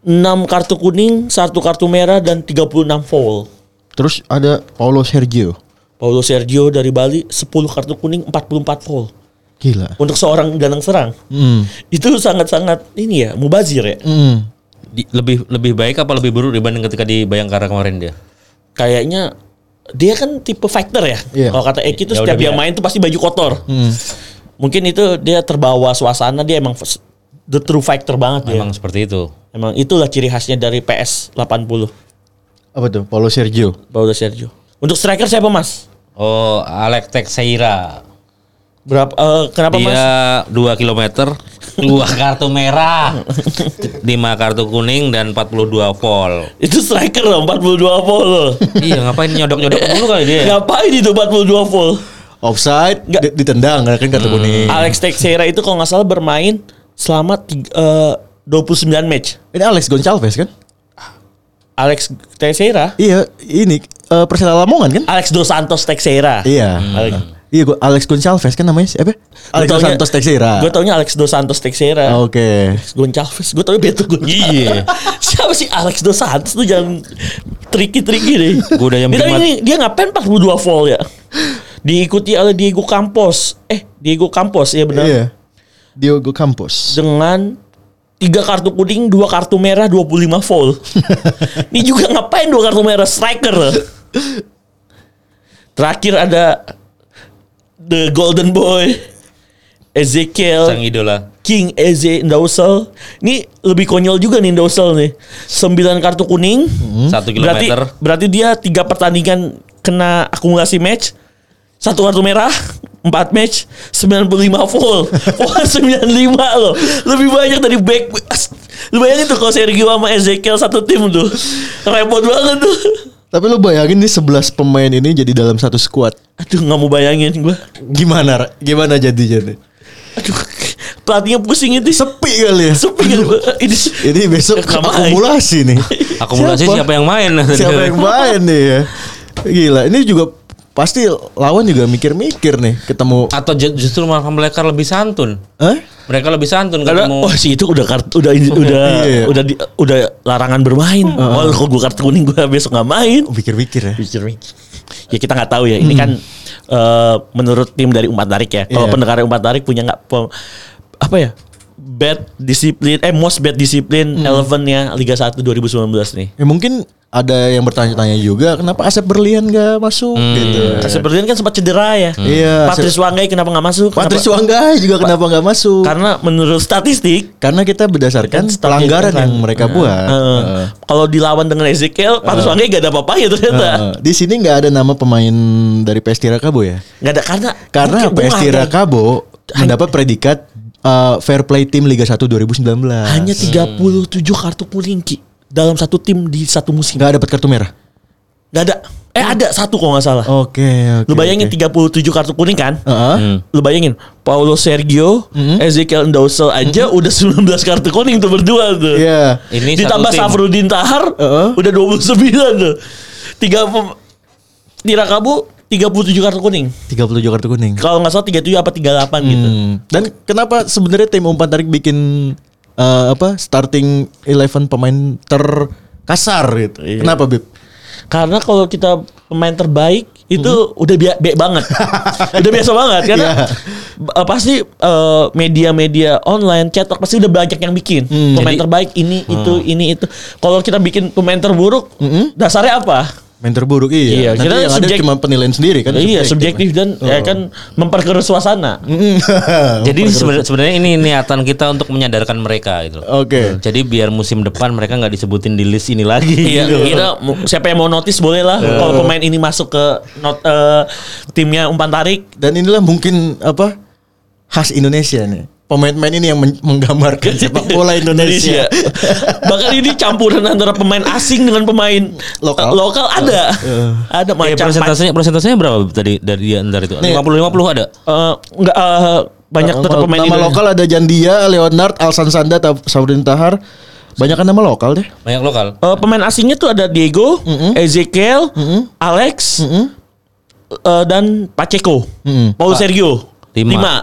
Speaker 3: 6 kartu kuning, satu kartu merah dan 36 foul.
Speaker 4: Terus ada Paulo Sergio.
Speaker 3: Paulo Sergio dari Bali 10 kartu kuning, 44 foul.
Speaker 4: Gila.
Speaker 3: Untuk seorang gelandang serang.
Speaker 4: Hmm.
Speaker 3: Itu sangat-sangat ini ya, mubazir ya.
Speaker 4: Hmm.
Speaker 2: Di- lebih lebih baik apa lebih buruk dibanding ketika di Bayangkara kemarin dia?
Speaker 3: Kayaknya dia kan tipe fighter ya.
Speaker 4: Iya.
Speaker 3: Kalau kata Eki itu
Speaker 2: Ya
Speaker 3: setiap dia
Speaker 2: biar-
Speaker 3: main tuh pasti baju kotor.
Speaker 4: Hmm.
Speaker 3: Mungkin itu dia terbawa suasana dia emang the true fighter banget ya.
Speaker 2: Memang seperti itu.
Speaker 3: Emang itulah ciri khasnya dari PS 80.
Speaker 4: Apa tuh? Paulo Sergio.
Speaker 3: Paulo Sergio. Untuk striker siapa Mas?
Speaker 2: Oh, Alex Teixeira.
Speaker 3: Berapa eh, kenapa Mas?
Speaker 2: Dia 2 km, dua kartu merah, 5 kartu kuning dan 42 volt.
Speaker 3: Itu striker loh 42 volt loh.
Speaker 2: iya, ngapain nyodok-nyodok mulu kali dia?
Speaker 3: Ngapain itu 42 volt?
Speaker 4: Offside,
Speaker 3: Nggak.
Speaker 4: di- ditendang kan kartu kuning.
Speaker 3: Alex Teixeira itu kalau nggak salah bermain selama tiga, eh, 29 match.
Speaker 4: Ini Alex Goncalves kan?
Speaker 3: Alex Teixeira,
Speaker 4: Iya, ini eh, Persela Lamongan kan?
Speaker 3: Alex Dos Santos Teixeira.
Speaker 4: Iya.
Speaker 3: Alex,
Speaker 4: Iya, gua Alex Goncalves kan namanya siapa? Alex Dos Santos Teixeira.
Speaker 3: Gue taunya Alex Dos Santos Teixeira.
Speaker 4: Oke.
Speaker 3: Goncalves, gue taunya Beto Goncalves.
Speaker 2: Iya.
Speaker 3: Siapa sih Alex Dos Santos tuh jangan tricky-tricky deh.
Speaker 2: Gua udah yang
Speaker 3: Dia, ini, dia ngapain 42 volt ya? Diikuti oleh Diego Campos. Eh, Diego Campos ya benar.
Speaker 4: Iya. Diogo Campos.
Speaker 3: dengan tiga kartu kuning, dua kartu merah, 25 volt. Ini juga ngapain dua kartu merah striker? Terakhir ada The Golden Boy, Ezekiel,
Speaker 2: Sang idola.
Speaker 3: King Eze Ndausel. Ini lebih konyol juga nih Ndausel nih. 9 kartu kuning.
Speaker 2: Satu
Speaker 3: Berarti
Speaker 2: kilometer.
Speaker 3: berarti dia tiga pertandingan kena akumulasi match. Satu kartu merah, 4 match, 95 full. Wah, 95 loh. Lebih banyak dari back. Lu bayangin tuh kalau Sergio sama Ezekiel satu tim tuh. Repot banget tuh.
Speaker 4: Tapi lu bayangin nih 11 pemain ini jadi dalam satu squad.
Speaker 3: Aduh, nggak mau bayangin gua.
Speaker 4: Gimana? Gimana jadinya nih?
Speaker 3: Aduh, pelatihnya pusing itu.
Speaker 4: Sepi kali ya.
Speaker 3: Sepi gua. Ini
Speaker 4: Ini besok akumulasi nih.
Speaker 2: Akumulasi siapa, yang main?
Speaker 4: Siapa yang main nih ya? Gila, ini juga pasti lawan juga mikir-mikir nih ketemu
Speaker 2: Atau ju- justru malah mereka lebih santun.
Speaker 4: Hah?
Speaker 2: Mereka lebih santun
Speaker 3: Karena
Speaker 2: ketemu.
Speaker 3: oh si itu udah kartu udah udah
Speaker 4: Iya.
Speaker 3: udah di- udah larangan bermain. Oh, kalau gue kartu kuning gue besok nggak main.
Speaker 4: Mikir-mikir ya.
Speaker 3: Pikir Ya kita nggak tahu ya. Ini kan eh, menurut tim dari Umat Tarik ya. Kalau
Speaker 4: Iya.
Speaker 3: pendengar Umat Tarik punya nggak apa ya bad disiplin eh most bad disiplin eleven-nya Liga 1 2019 nih.
Speaker 4: Ya mungkin ada yang bertanya-tanya juga kenapa Asep Berlian gak masuk gitu.
Speaker 3: Asep Berlian kan sempat cedera ya.
Speaker 4: Iya,
Speaker 3: Patrice Wanggai kenapa nggak masuk?
Speaker 4: Patrice Wanggai juga kenapa nggak masuk?
Speaker 3: Karena menurut statistik
Speaker 4: Karena kita berdasarkan
Speaker 3: Kan
Speaker 4: pelanggaran
Speaker 3: statistik
Speaker 4: yang
Speaker 3: kan.
Speaker 4: mereka buat.
Speaker 3: eh,
Speaker 4: Heeh.
Speaker 3: kalau dilawan dengan Ezekiel, Patrice Wanggai gak ada apa-apanya ternyata.
Speaker 4: Heeh. Di sini nggak ada nama pemain dari PS Tirakabo ya?
Speaker 3: Gak ada karena
Speaker 4: Karena PS Tirakabo mendapat predikat uh, Fair Play Team Liga 1 2019.
Speaker 3: hanya 37 kartu kuning Ki dalam satu tim di satu musim.
Speaker 4: nggak dapat kartu merah.
Speaker 3: Gak ada. Eh ada satu kalau nggak salah.
Speaker 4: Oke, oke.
Speaker 3: Lu bayangin
Speaker 4: oke.
Speaker 3: 37 kartu kuning kan?
Speaker 4: Heeh.
Speaker 2: Hmm.
Speaker 3: Lu bayangin Paulo Sergio, Ezekiel Ndosel aja udah 19 kartu kuning tuh berdua tuh.
Speaker 4: Iya.
Speaker 2: Ini
Speaker 3: Ditambah
Speaker 2: tim.
Speaker 3: Safrudin Tahar
Speaker 4: Heeh.
Speaker 3: udah 29 tuh. Tiga Tirakabu 37 kartu kuning.
Speaker 4: 37 kartu kuning.
Speaker 3: Kalau nggak salah 37 apa 38 gitu.
Speaker 4: Hmm. Dan kenapa sebenarnya tim umpan tarik bikin uh, apa starting 11 pemain terkasar gitu?
Speaker 3: Iya.
Speaker 4: Kenapa Bib?
Speaker 3: Karena kalau kita pemain terbaik itu udah bia be banget. udah biasa banget karena
Speaker 4: Iya.
Speaker 3: b- uh, pasti uh, media-media online cetak pasti udah banyak yang bikin.
Speaker 4: Hmm.
Speaker 3: pemain
Speaker 2: Jadi-
Speaker 3: terbaik ini itu ini itu. Kalau kita bikin pemain terburuk, dasarnya apa?
Speaker 4: Main terburuk
Speaker 3: Iya,
Speaker 4: iya. Nanti
Speaker 3: kita
Speaker 4: yang ada
Speaker 3: subjek-
Speaker 4: cuma penilaian sendiri kan.
Speaker 3: iya, subjektif dan ya kan memperkeruh suasana.
Speaker 2: Jadi sebenarnya sebenarnya ini niatan kita untuk menyadarkan mereka gitu.
Speaker 4: Oke.
Speaker 2: Jadi biar musim depan mereka nggak disebutin di list ini lagi.
Speaker 3: Iya, kita mau- siapa yang mau notice boleh lah. Kalau pemain ini masuk ke not, eh, timnya umpan tarik,
Speaker 4: Dan inilah mungkin apa khas Indonesia nih. Pemain-pemain ini yang men- menggambarkan sepak bola Indonesia.
Speaker 3: Bahkan ini campuran antara pemain asing dengan pemain
Speaker 4: Lokal.
Speaker 3: eh, lokal ada. Ada
Speaker 2: Eh,
Speaker 3: macam
Speaker 2: persentasenya persentasenya berapa tadi dari antara itu?
Speaker 4: Nih.
Speaker 2: 50 50 ada.
Speaker 3: eh, enggak eh, banyak tetap
Speaker 4: Kalau
Speaker 3: pemain
Speaker 4: nama
Speaker 3: Indonesia.
Speaker 4: lokal ada Jandia, Leonard, Alsan Sanda, Saudin Tahar. Banyak kan nama lokal deh.
Speaker 2: Banyak lokal.
Speaker 3: Eh, pemain asingnya tuh ada Diego, Ezekiel, Alex, eh, dan Pacheco,
Speaker 4: Mm-mm.
Speaker 3: Paulo Sergio.
Speaker 2: Lima.
Speaker 3: Lima.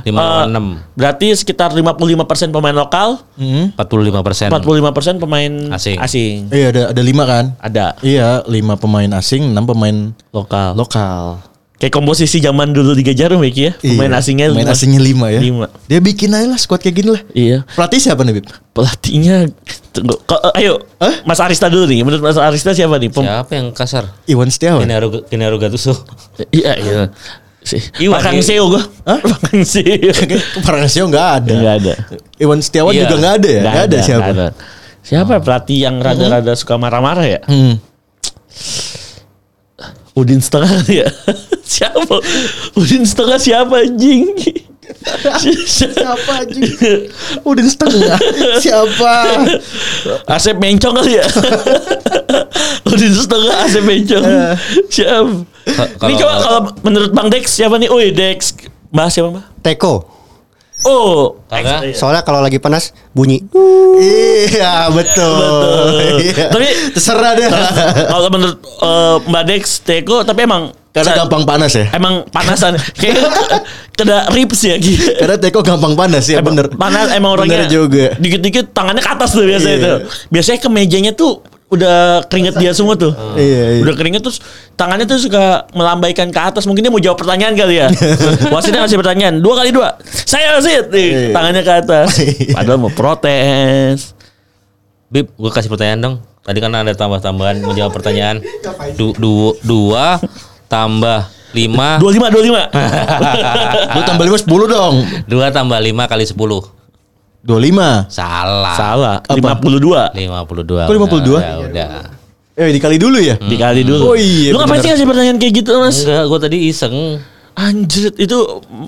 Speaker 2: Lima
Speaker 3: Eh,
Speaker 2: enam.
Speaker 3: Berarti sekitar 55% pemain lokal,
Speaker 4: Mm-mm.
Speaker 2: 45 persen.
Speaker 3: 45% pemain
Speaker 2: Asing.
Speaker 3: asing.
Speaker 4: Iya ada ada lima kan?
Speaker 3: Ada
Speaker 4: Iya, lima pemain asing, enam pemain
Speaker 3: lokal.
Speaker 4: lokal.
Speaker 3: Kayak komposisi zaman dulu Liga Jarum ya Ki ya. Pemain
Speaker 4: Iya,
Speaker 3: asingnya
Speaker 4: pemain
Speaker 3: lima.
Speaker 4: asingnya lima ya.
Speaker 3: Lima.
Speaker 4: Dia bikin aja lah squad kayak gini lah.
Speaker 3: Iya.
Speaker 4: Pelatih siapa nih, Bib?
Speaker 3: Pelatihnya tunggu, ko- eh, ayo
Speaker 4: Hah?
Speaker 3: Mas Arista dulu nih. Menurut Mas Arista siapa nih? Pem-
Speaker 2: Siapa yang kasar?
Speaker 4: Iwan Setiawan.
Speaker 2: Genaro Genaro Gattuso.
Speaker 3: Iya iya. Si,
Speaker 2: Iwan, iya.
Speaker 3: Seo gua.
Speaker 4: Hah?
Speaker 3: Pakang Seo.
Speaker 4: Farnasio nggak ada.
Speaker 3: Enggak ada.
Speaker 4: Iwan Setiawan
Speaker 2: Iya.
Speaker 4: juga nggak ada ya? Nggak ada, siapa?
Speaker 3: nggak ada. Siapa pelatih yang rada-rada suka marah-marah ya?
Speaker 4: Hmm.
Speaker 3: Udin setengah ya. siapa? Udin setengah siapa anjing?
Speaker 4: Siapa anjing? Udin setengah. siapa?
Speaker 3: Asep Mencong kali ya? Udin setengah Asep Mencong. Siapa?
Speaker 2: Ka-
Speaker 3: Ini coba kalau menurut Bang Dex siapa nih? Oh Dex. Bahas siapa Mbak?
Speaker 1: Teko.
Speaker 3: Oh,
Speaker 2: Karena
Speaker 1: Soalnya kalau lagi panas bunyi.
Speaker 4: iya, betul. Iya.
Speaker 3: Tapi-
Speaker 4: terserah deh.
Speaker 3: kalau menurut eh, Mbak Dex Teko tapi emang
Speaker 4: Karena gampang panas ya.
Speaker 3: emang panasan kayak kena ribs ya gitu.
Speaker 4: Karena Teko gampang panas ya,
Speaker 3: Emang
Speaker 4: bener.
Speaker 3: Panas emang orangnya
Speaker 4: Bener juga.
Speaker 3: Dikit-dikit tangannya ke atas tuh biasanya
Speaker 4: Iya.
Speaker 3: tuh. Biasanya ke mejanya tuh udah keringet dia semua tuh.
Speaker 4: Iya, iya.
Speaker 3: Udah keringet terus tangannya tuh suka melambaikan ke atas. Mungkin dia mau jawab pertanyaan kali ya. Wasitnya ngasih pertanyaan. Dua kali dua. Saya wasit. Nih,
Speaker 4: Iya.
Speaker 3: tangannya ke atas.
Speaker 4: Iya.
Speaker 3: Padahal mau protes.
Speaker 2: Bib, gue kasih pertanyaan dong. Tadi kan ada tambah-tambahan menjawab pertanyaan. Du, du, dua tambah lima.
Speaker 3: Dua lima, dua lima.
Speaker 4: Lu tambah 5 10 dong.
Speaker 2: Dua tambah lima kali sepuluh.
Speaker 4: 25.
Speaker 2: Salah.
Speaker 3: Salah.
Speaker 4: Apa?
Speaker 3: Lima puluh dua.
Speaker 2: 52.
Speaker 4: Kok 52?
Speaker 2: Udah, udah.
Speaker 4: Eh dikali dulu ya?
Speaker 3: Dikali dulu.
Speaker 4: Oh iya,
Speaker 3: Lu ngapain sih ngasih pertanyaan kayak gitu mas?
Speaker 2: Enggak, gue tadi iseng.
Speaker 3: Anjir, itu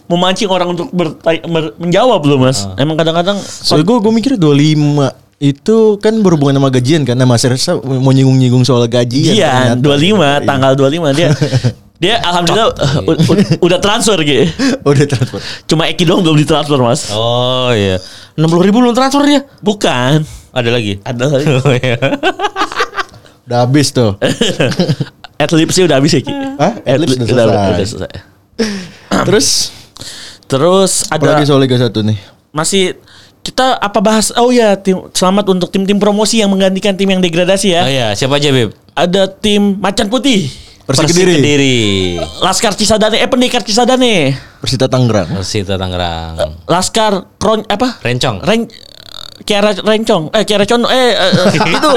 Speaker 3: memancing orang untuk bertanya, ber- menjawab loh mas. Emang kadang-kadang
Speaker 4: Soalnya gue gue mikir 25 itu kan berhubungan sama gajian kan nama Sersa mau nyinggung-nyinggung soal gajian.
Speaker 3: Iya,
Speaker 4: ternyata.
Speaker 3: 25 tanggal 25 dia dia alhamdulillah uh, u- udah transfer gitu.
Speaker 4: Udah transfer.
Speaker 3: Cuma Eki doang belum ditransfer, Mas.
Speaker 2: Oh iya. 60 ribu belum transfer dia.
Speaker 3: Bukan.
Speaker 2: Ada lagi.
Speaker 3: Ada lagi.
Speaker 2: Oh iya.
Speaker 4: Udah habis tuh.
Speaker 3: Adlibs sih udah habis ya, Ki.
Speaker 4: Hah? Adlibs udah
Speaker 3: udah,
Speaker 4: selesai.
Speaker 3: udah selesai.
Speaker 4: Terus
Speaker 3: Terus ada
Speaker 4: soal Liga 1 nih?
Speaker 3: masih kita apa bahas oh ya tim selamat untuk tim-tim promosi yang menggantikan tim yang degradasi ya.
Speaker 2: Oh iya, siapa aja, Bib?
Speaker 3: Ada tim Macan Putih.
Speaker 4: Persik Kediri.
Speaker 2: Kediri.
Speaker 3: Laskar Cisadane, eh Pendekar Cisadane.
Speaker 4: Persita Tangerang.
Speaker 2: Persita Tangerang.
Speaker 3: Laskar Kron apa?
Speaker 2: Rencong.
Speaker 3: Ren Kiara Rencong, eh Kiara Cono, eh, eh, eh, itu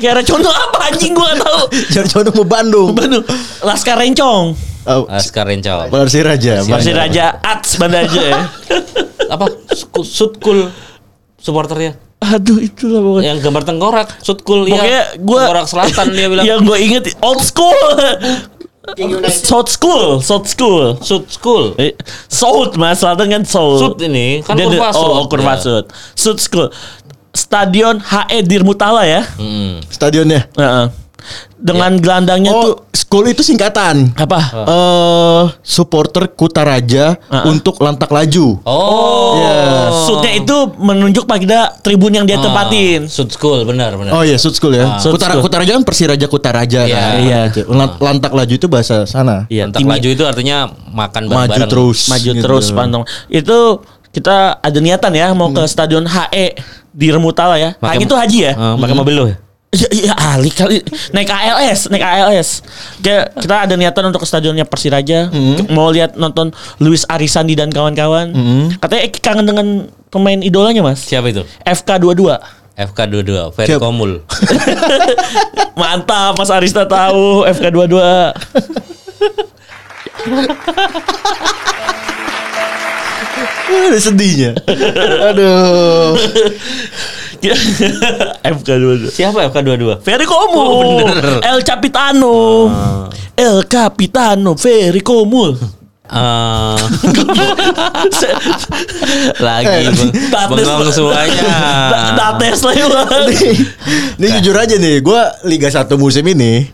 Speaker 3: Kiara Cono apa anjing gua gak tahu.
Speaker 4: Jangan condong mau Bandung.
Speaker 3: Bandung, Laskar Rencong,
Speaker 4: Oh,
Speaker 2: Laskar Rencong.
Speaker 4: Persiraja.
Speaker 3: Masih Raja Ats Banda aja. ya.
Speaker 2: Apa? Sutkul supporternya.
Speaker 3: Aduh itulah pokoknya.
Speaker 2: Yang gambar tengkorak, Sutkul
Speaker 3: Pokoknya
Speaker 2: ya.
Speaker 3: gua
Speaker 2: Tengkorak Selatan dia bilang.
Speaker 3: Yang gue inget old school. South school, South school.
Speaker 2: Sutkul.
Speaker 3: Eh, South mas, selatan kan South.
Speaker 2: Sud ini kan
Speaker 3: Dia
Speaker 2: kurva
Speaker 3: Oh,
Speaker 2: Sud.
Speaker 3: oh, kurva
Speaker 2: Ya.
Speaker 3: Sud. Sud School. Stadion HE Dirmutala ya.
Speaker 2: Mm.
Speaker 4: Stadionnya.
Speaker 3: Heeh. Dengan gelandangnya tuh
Speaker 4: Oh, school itu singkatan.
Speaker 3: apa?
Speaker 4: Eh, supporter Kutaraja untuk lantak laju.
Speaker 2: Oh.
Speaker 4: Ya.
Speaker 3: Sudnya itu menunjuk pada tribun yang dia tempatin.
Speaker 2: Sud School benar benar.
Speaker 4: Oh iya, Sud School ya.
Speaker 3: Sud
Speaker 4: Kutara,
Speaker 3: School.
Speaker 4: Kutaraja kan Persiraja Kutaraja
Speaker 2: Iya.
Speaker 4: kan.
Speaker 3: Iya.
Speaker 4: Lan- Lantak laju itu bahasa sana.
Speaker 3: Iya,
Speaker 2: Lantak
Speaker 3: tim-
Speaker 2: laju itu artinya makan
Speaker 4: Maju
Speaker 2: bareng-bareng.
Speaker 4: terus.
Speaker 3: maju
Speaker 4: gitu.
Speaker 3: terus pantong. Itu kita ada niatan ya mau ke stadion HE di Remutala ya.
Speaker 2: Pakai-
Speaker 3: Hang itu haji ya.
Speaker 2: Eh, pakai mobil lo ya?
Speaker 3: Ya, ya ahli kali naik ALS, naik ALS. Kayak kita ada niatan untuk ke stadionnya Persiraja, mau lihat nonton Luis Arisandi dan kawan-kawan. Katanya Eki kangen dengan pemain idolanya mas,
Speaker 2: Siapa itu?
Speaker 3: FK22.
Speaker 2: FK22, Ferry
Speaker 4: Siap.
Speaker 2: Komul.
Speaker 3: Mantap Mas Arista tahu FK22.
Speaker 4: Ada sedihnya. Aduh.
Speaker 3: FK22.
Speaker 2: Siapa FK22?
Speaker 3: Ferry Komul,
Speaker 2: Oh, bener.
Speaker 3: El Capitano, El Capitano, Ferry Komul.
Speaker 2: Eh, lagi
Speaker 4: Eh,
Speaker 2: bengong semuanya.
Speaker 3: Da- Dates lah ya.
Speaker 4: Ini jujur aja nih, gue Liga 1 musim ini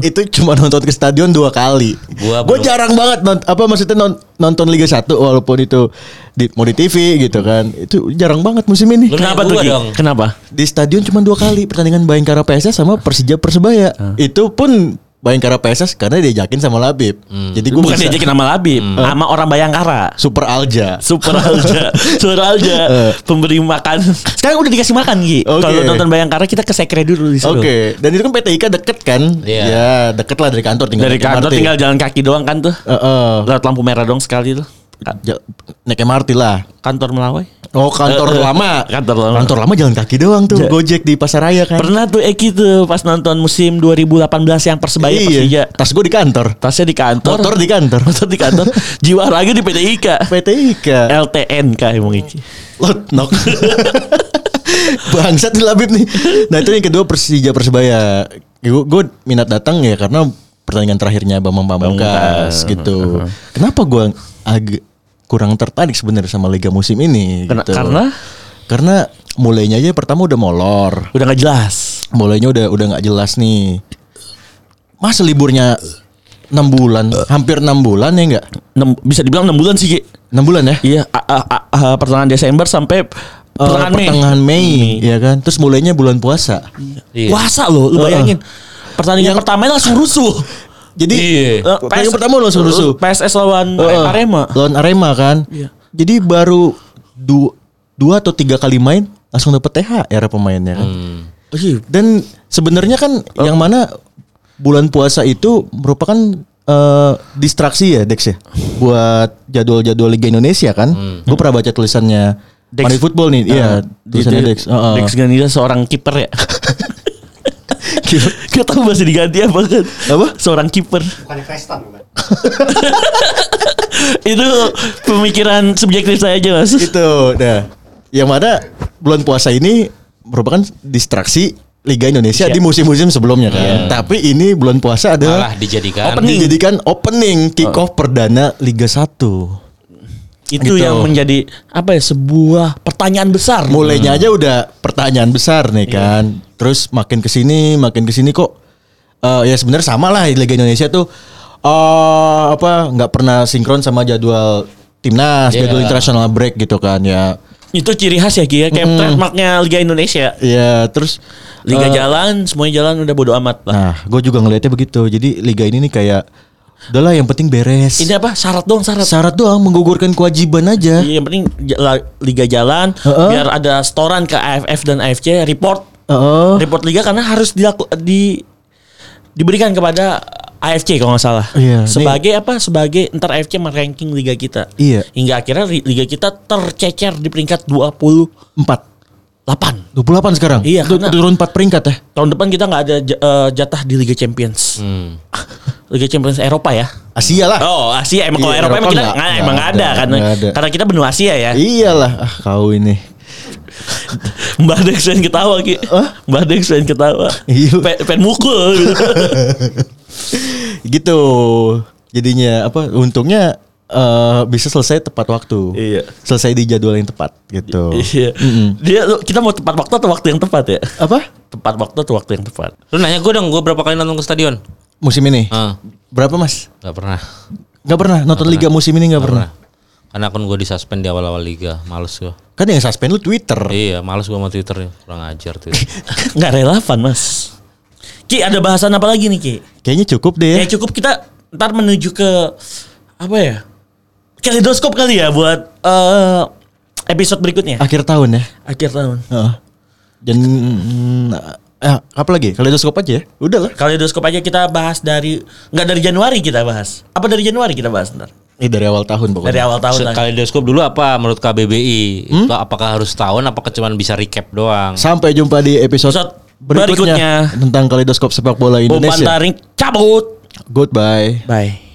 Speaker 4: itu cuma nonton ke stadion dua kali.
Speaker 2: Gua
Speaker 4: Gue
Speaker 2: belum.
Speaker 4: jarang banget nont- apa maksudnya non- nonton Liga 1 walaupun itu di, mau di TV gitu kan. Itu jarang banget musim ini.
Speaker 2: Lu
Speaker 3: Kenapa tuh
Speaker 2: gua dong.
Speaker 3: Kenapa?
Speaker 4: Di stadion cuma dua kali pertandingan Bayangkara PSS sama Persija Persebaya. Itu pun Bayangkara PSS karena diajakin sama Labib. Jadi gue
Speaker 3: Bukan
Speaker 4: bisa
Speaker 3: diajakin nama Labib, sama orang Bayangkara.
Speaker 4: Super Alja.
Speaker 3: Super Alja, Super Alja,
Speaker 4: Eh.
Speaker 3: pemberi makan. Sekarang udah dikasih makan Gi.
Speaker 4: Oke.
Speaker 3: Kalau nonton Bayangkara kita ke Sekre dulu di situ.
Speaker 4: Oke, dan itu kan PT IKA deket kan?
Speaker 2: Iya.
Speaker 4: Ya, deket lah dari kantor tinggal
Speaker 3: Dari kantor tinggal jalan kaki doang kan tuh.
Speaker 4: Heeh.
Speaker 3: Lewat lampu merah dong sekali tuh.
Speaker 4: Ja- naik MRT lah.
Speaker 3: Kantor Melawai.
Speaker 4: Oh kantor
Speaker 3: eh,
Speaker 4: lama.
Speaker 3: kantor lama.
Speaker 4: Kantor lama jalan kaki doang tuh.
Speaker 3: Ja-
Speaker 4: Gojek di Pasaraya kan.
Speaker 3: Pernah tuh Eki tuh pas nonton musim 2018 yang Persebaya Persija.
Speaker 4: Iya. Tas gue di kantor.
Speaker 3: Tasnya di kantor.
Speaker 4: Motor di kantor.
Speaker 3: Motor di kantor. Jiwa raga di PT IKA.
Speaker 4: PT IKA.
Speaker 3: LTNK emang Iki.
Speaker 4: Lot nok. Bangsat nih Labib nih. Nah itu yang kedua Persija Persebaya. Gue minat datang ya karena pertandingan terakhirnya Bambang Pamungkas gitu. Kenapa gue agak kurang tertarik sebenarnya sama Liga musim ini?
Speaker 3: Kena-
Speaker 4: gitu.
Speaker 3: karena?
Speaker 4: Karena mulainya aja pertama udah molor.
Speaker 3: Udah gak jelas.
Speaker 4: mulainya udah udah nggak jelas nih. Masa liburnya 6 bulan, hampir 6 bulan ya enggak?
Speaker 3: Enam- bisa dibilang 6 bulan sih.
Speaker 4: 6 bulan ya?
Speaker 3: Iya, a- a- a- a- pertengahan Desember sampai
Speaker 4: Eh,
Speaker 3: pertengahan Mei.
Speaker 4: pertengahan Mei, ya kan? Terus mulainya bulan puasa.
Speaker 2: Iya.
Speaker 3: Puasa loh, lu bayangin. Pertandingan
Speaker 4: Yang-
Speaker 3: pertamanya langsung rusuh.
Speaker 4: Jadi
Speaker 2: Iya.
Speaker 3: Eh,
Speaker 4: pertandingan pertama langsung rusuh.
Speaker 3: PSS lawan
Speaker 4: Heeh.
Speaker 3: Arema.
Speaker 4: Lawan Arema kan?
Speaker 3: Iya.
Speaker 4: Jadi baru du, dua atau tiga kali main langsung dapet THR pemainnya kan.
Speaker 3: Oh, iya.
Speaker 4: Dan sebenarnya kan yang mana bulan puasa itu merupakan eh, distraksi ya Dex ya buat jadwal-jadwal Liga Indonesia kan. Gue pernah baca tulisannya
Speaker 3: Dex.
Speaker 4: Money Football nih. iya, tulisannya
Speaker 3: Itu-
Speaker 4: Dex. Heeh.
Speaker 3: Dex Ganida seorang kiper ya. Kita tahu bahasa diganti apa kan?
Speaker 4: Apa?
Speaker 3: Seorang kiper.
Speaker 1: Bukan Investan bukan?
Speaker 3: Itu pemikiran subjektif saya aja mas.
Speaker 4: Itu, nah. Yang mana bulan puasa ini merupakan distraksi Liga Indonesia
Speaker 3: Siap.
Speaker 4: di musim-musim sebelumnya kan. Tapi ini bulan puasa adalah
Speaker 2: Malah dijadikan
Speaker 3: Opening.
Speaker 4: dijadikan opening kick off perdana Liga 1.
Speaker 3: Itu
Speaker 4: Gitu.
Speaker 3: yang menjadi apa ya sebuah pertanyaan besar.
Speaker 4: Mulainya aja udah pertanyaan besar nih kan. Terus makin ke sini, makin ke sini kok eh, ya sebenarnya sama lah Liga Indonesia tuh eh apa nggak pernah sinkron sama jadwal timnas,
Speaker 2: Iya.
Speaker 4: jadwal international break gitu kan ya.
Speaker 3: Itu ciri khas ya ya, kayak trademarknya Liga Indonesia.
Speaker 4: Ya, terus
Speaker 3: Liga
Speaker 4: eh,
Speaker 3: jalan, semuanya jalan udah bodo amat lah.
Speaker 4: Nah, gue juga ngelihatnya begitu. Jadi liga ini nih kayak udahlah yang penting beres.
Speaker 3: Ini apa? Syarat dong, syarat.
Speaker 4: syarat doang menggugurkan kewajiban aja.
Speaker 3: Iya, yang penting liga jalan
Speaker 4: Heeh.
Speaker 3: biar ada setoran ke AFF dan AFC report
Speaker 4: Heeh.
Speaker 3: report liga karena harus dilaku, di diberikan kepada AFC kalau nggak salah.
Speaker 4: Iya,
Speaker 3: Sebagai apa? Sebagai ntar AFC meranking liga kita.
Speaker 4: Iya.
Speaker 3: Hingga akhirnya liga kita tercecer di peringkat 28.
Speaker 4: Empat. 28 sekarang.
Speaker 3: Iya, karena-
Speaker 4: turun 4 peringkat ya.
Speaker 3: Tahun depan kita nggak ada eh, jatah di Liga Champions.
Speaker 2: Hmm.
Speaker 3: Liga Champions Eropa ya.
Speaker 4: Asia lah.
Speaker 3: Oh, Asia emang kalau
Speaker 4: Iya,
Speaker 3: Eropa, emang
Speaker 4: Eropa
Speaker 3: kita
Speaker 4: nggak-
Speaker 3: nggak,
Speaker 4: nggak
Speaker 3: emang nggak ada,
Speaker 4: ada,
Speaker 3: karena
Speaker 4: nggak ada.
Speaker 3: karena kita benua Asia ya.
Speaker 4: Iyalah, ah kau ini.
Speaker 3: Mbak Dex pengen ketawa Ki. Mbak Dex pengen ketawa.
Speaker 4: Iya.
Speaker 3: Pe- Pengen mukul gitu.
Speaker 4: gitu. Jadinya apa? Untungnya eh, bisa selesai tepat waktu.
Speaker 3: Iya.
Speaker 4: Selesai di jadwal yang tepat gitu.
Speaker 3: Iya. Dia lu- kita mau tepat waktu atau waktu yang tepat ya?
Speaker 4: Apa?
Speaker 3: Tepat waktu atau waktu yang tepat?
Speaker 2: Lu nanya gue dong, gue berapa kali nonton ke stadion?
Speaker 4: Musim ini.
Speaker 2: Ah,
Speaker 4: Berapa, Mas?
Speaker 2: gak pernah.
Speaker 4: Nggak pernah nonton liga musim ini nggak
Speaker 2: Gak
Speaker 4: pernah.
Speaker 2: pernah. Karena akun gue disuspend di awal-awal liga, males gue.
Speaker 4: Kan yang suspend lu Twitter.
Speaker 2: Iya, males gue sama Twitter. Kurang ajar Twitter.
Speaker 3: Nggak relevan mas. Ki ada bahasan apa lagi nih Ki?
Speaker 4: Kayaknya cukup deh ya.
Speaker 3: Ya cukup kita ntar menuju ke apa ya? Kaleidoskop kali ya buat eh, episode berikutnya.
Speaker 4: Akhir tahun ya.
Speaker 3: Akhir tahun.
Speaker 4: Heeh. Dan mm, eh, apa lagi? Kaleidoskop aja ya. Udah lah.
Speaker 3: Kaleidoskop aja kita bahas dari nggak dari Januari kita bahas. Apa dari Januari kita bahas ntar?
Speaker 4: Eh dari awal tahun pokoknya.
Speaker 3: Dari awal tahun lah.
Speaker 2: Kaleidoskop dulu apa menurut KBBI? Itu apakah harus tahun apakah cuma bisa recap doang?
Speaker 4: Sampai jumpa di episode,
Speaker 3: Episode
Speaker 4: berikutnya,
Speaker 3: berikutnya.
Speaker 4: tentang kaleidoskop sepak bola Indonesia.
Speaker 3: taring cabut.
Speaker 4: Goodbye.
Speaker 3: Bye.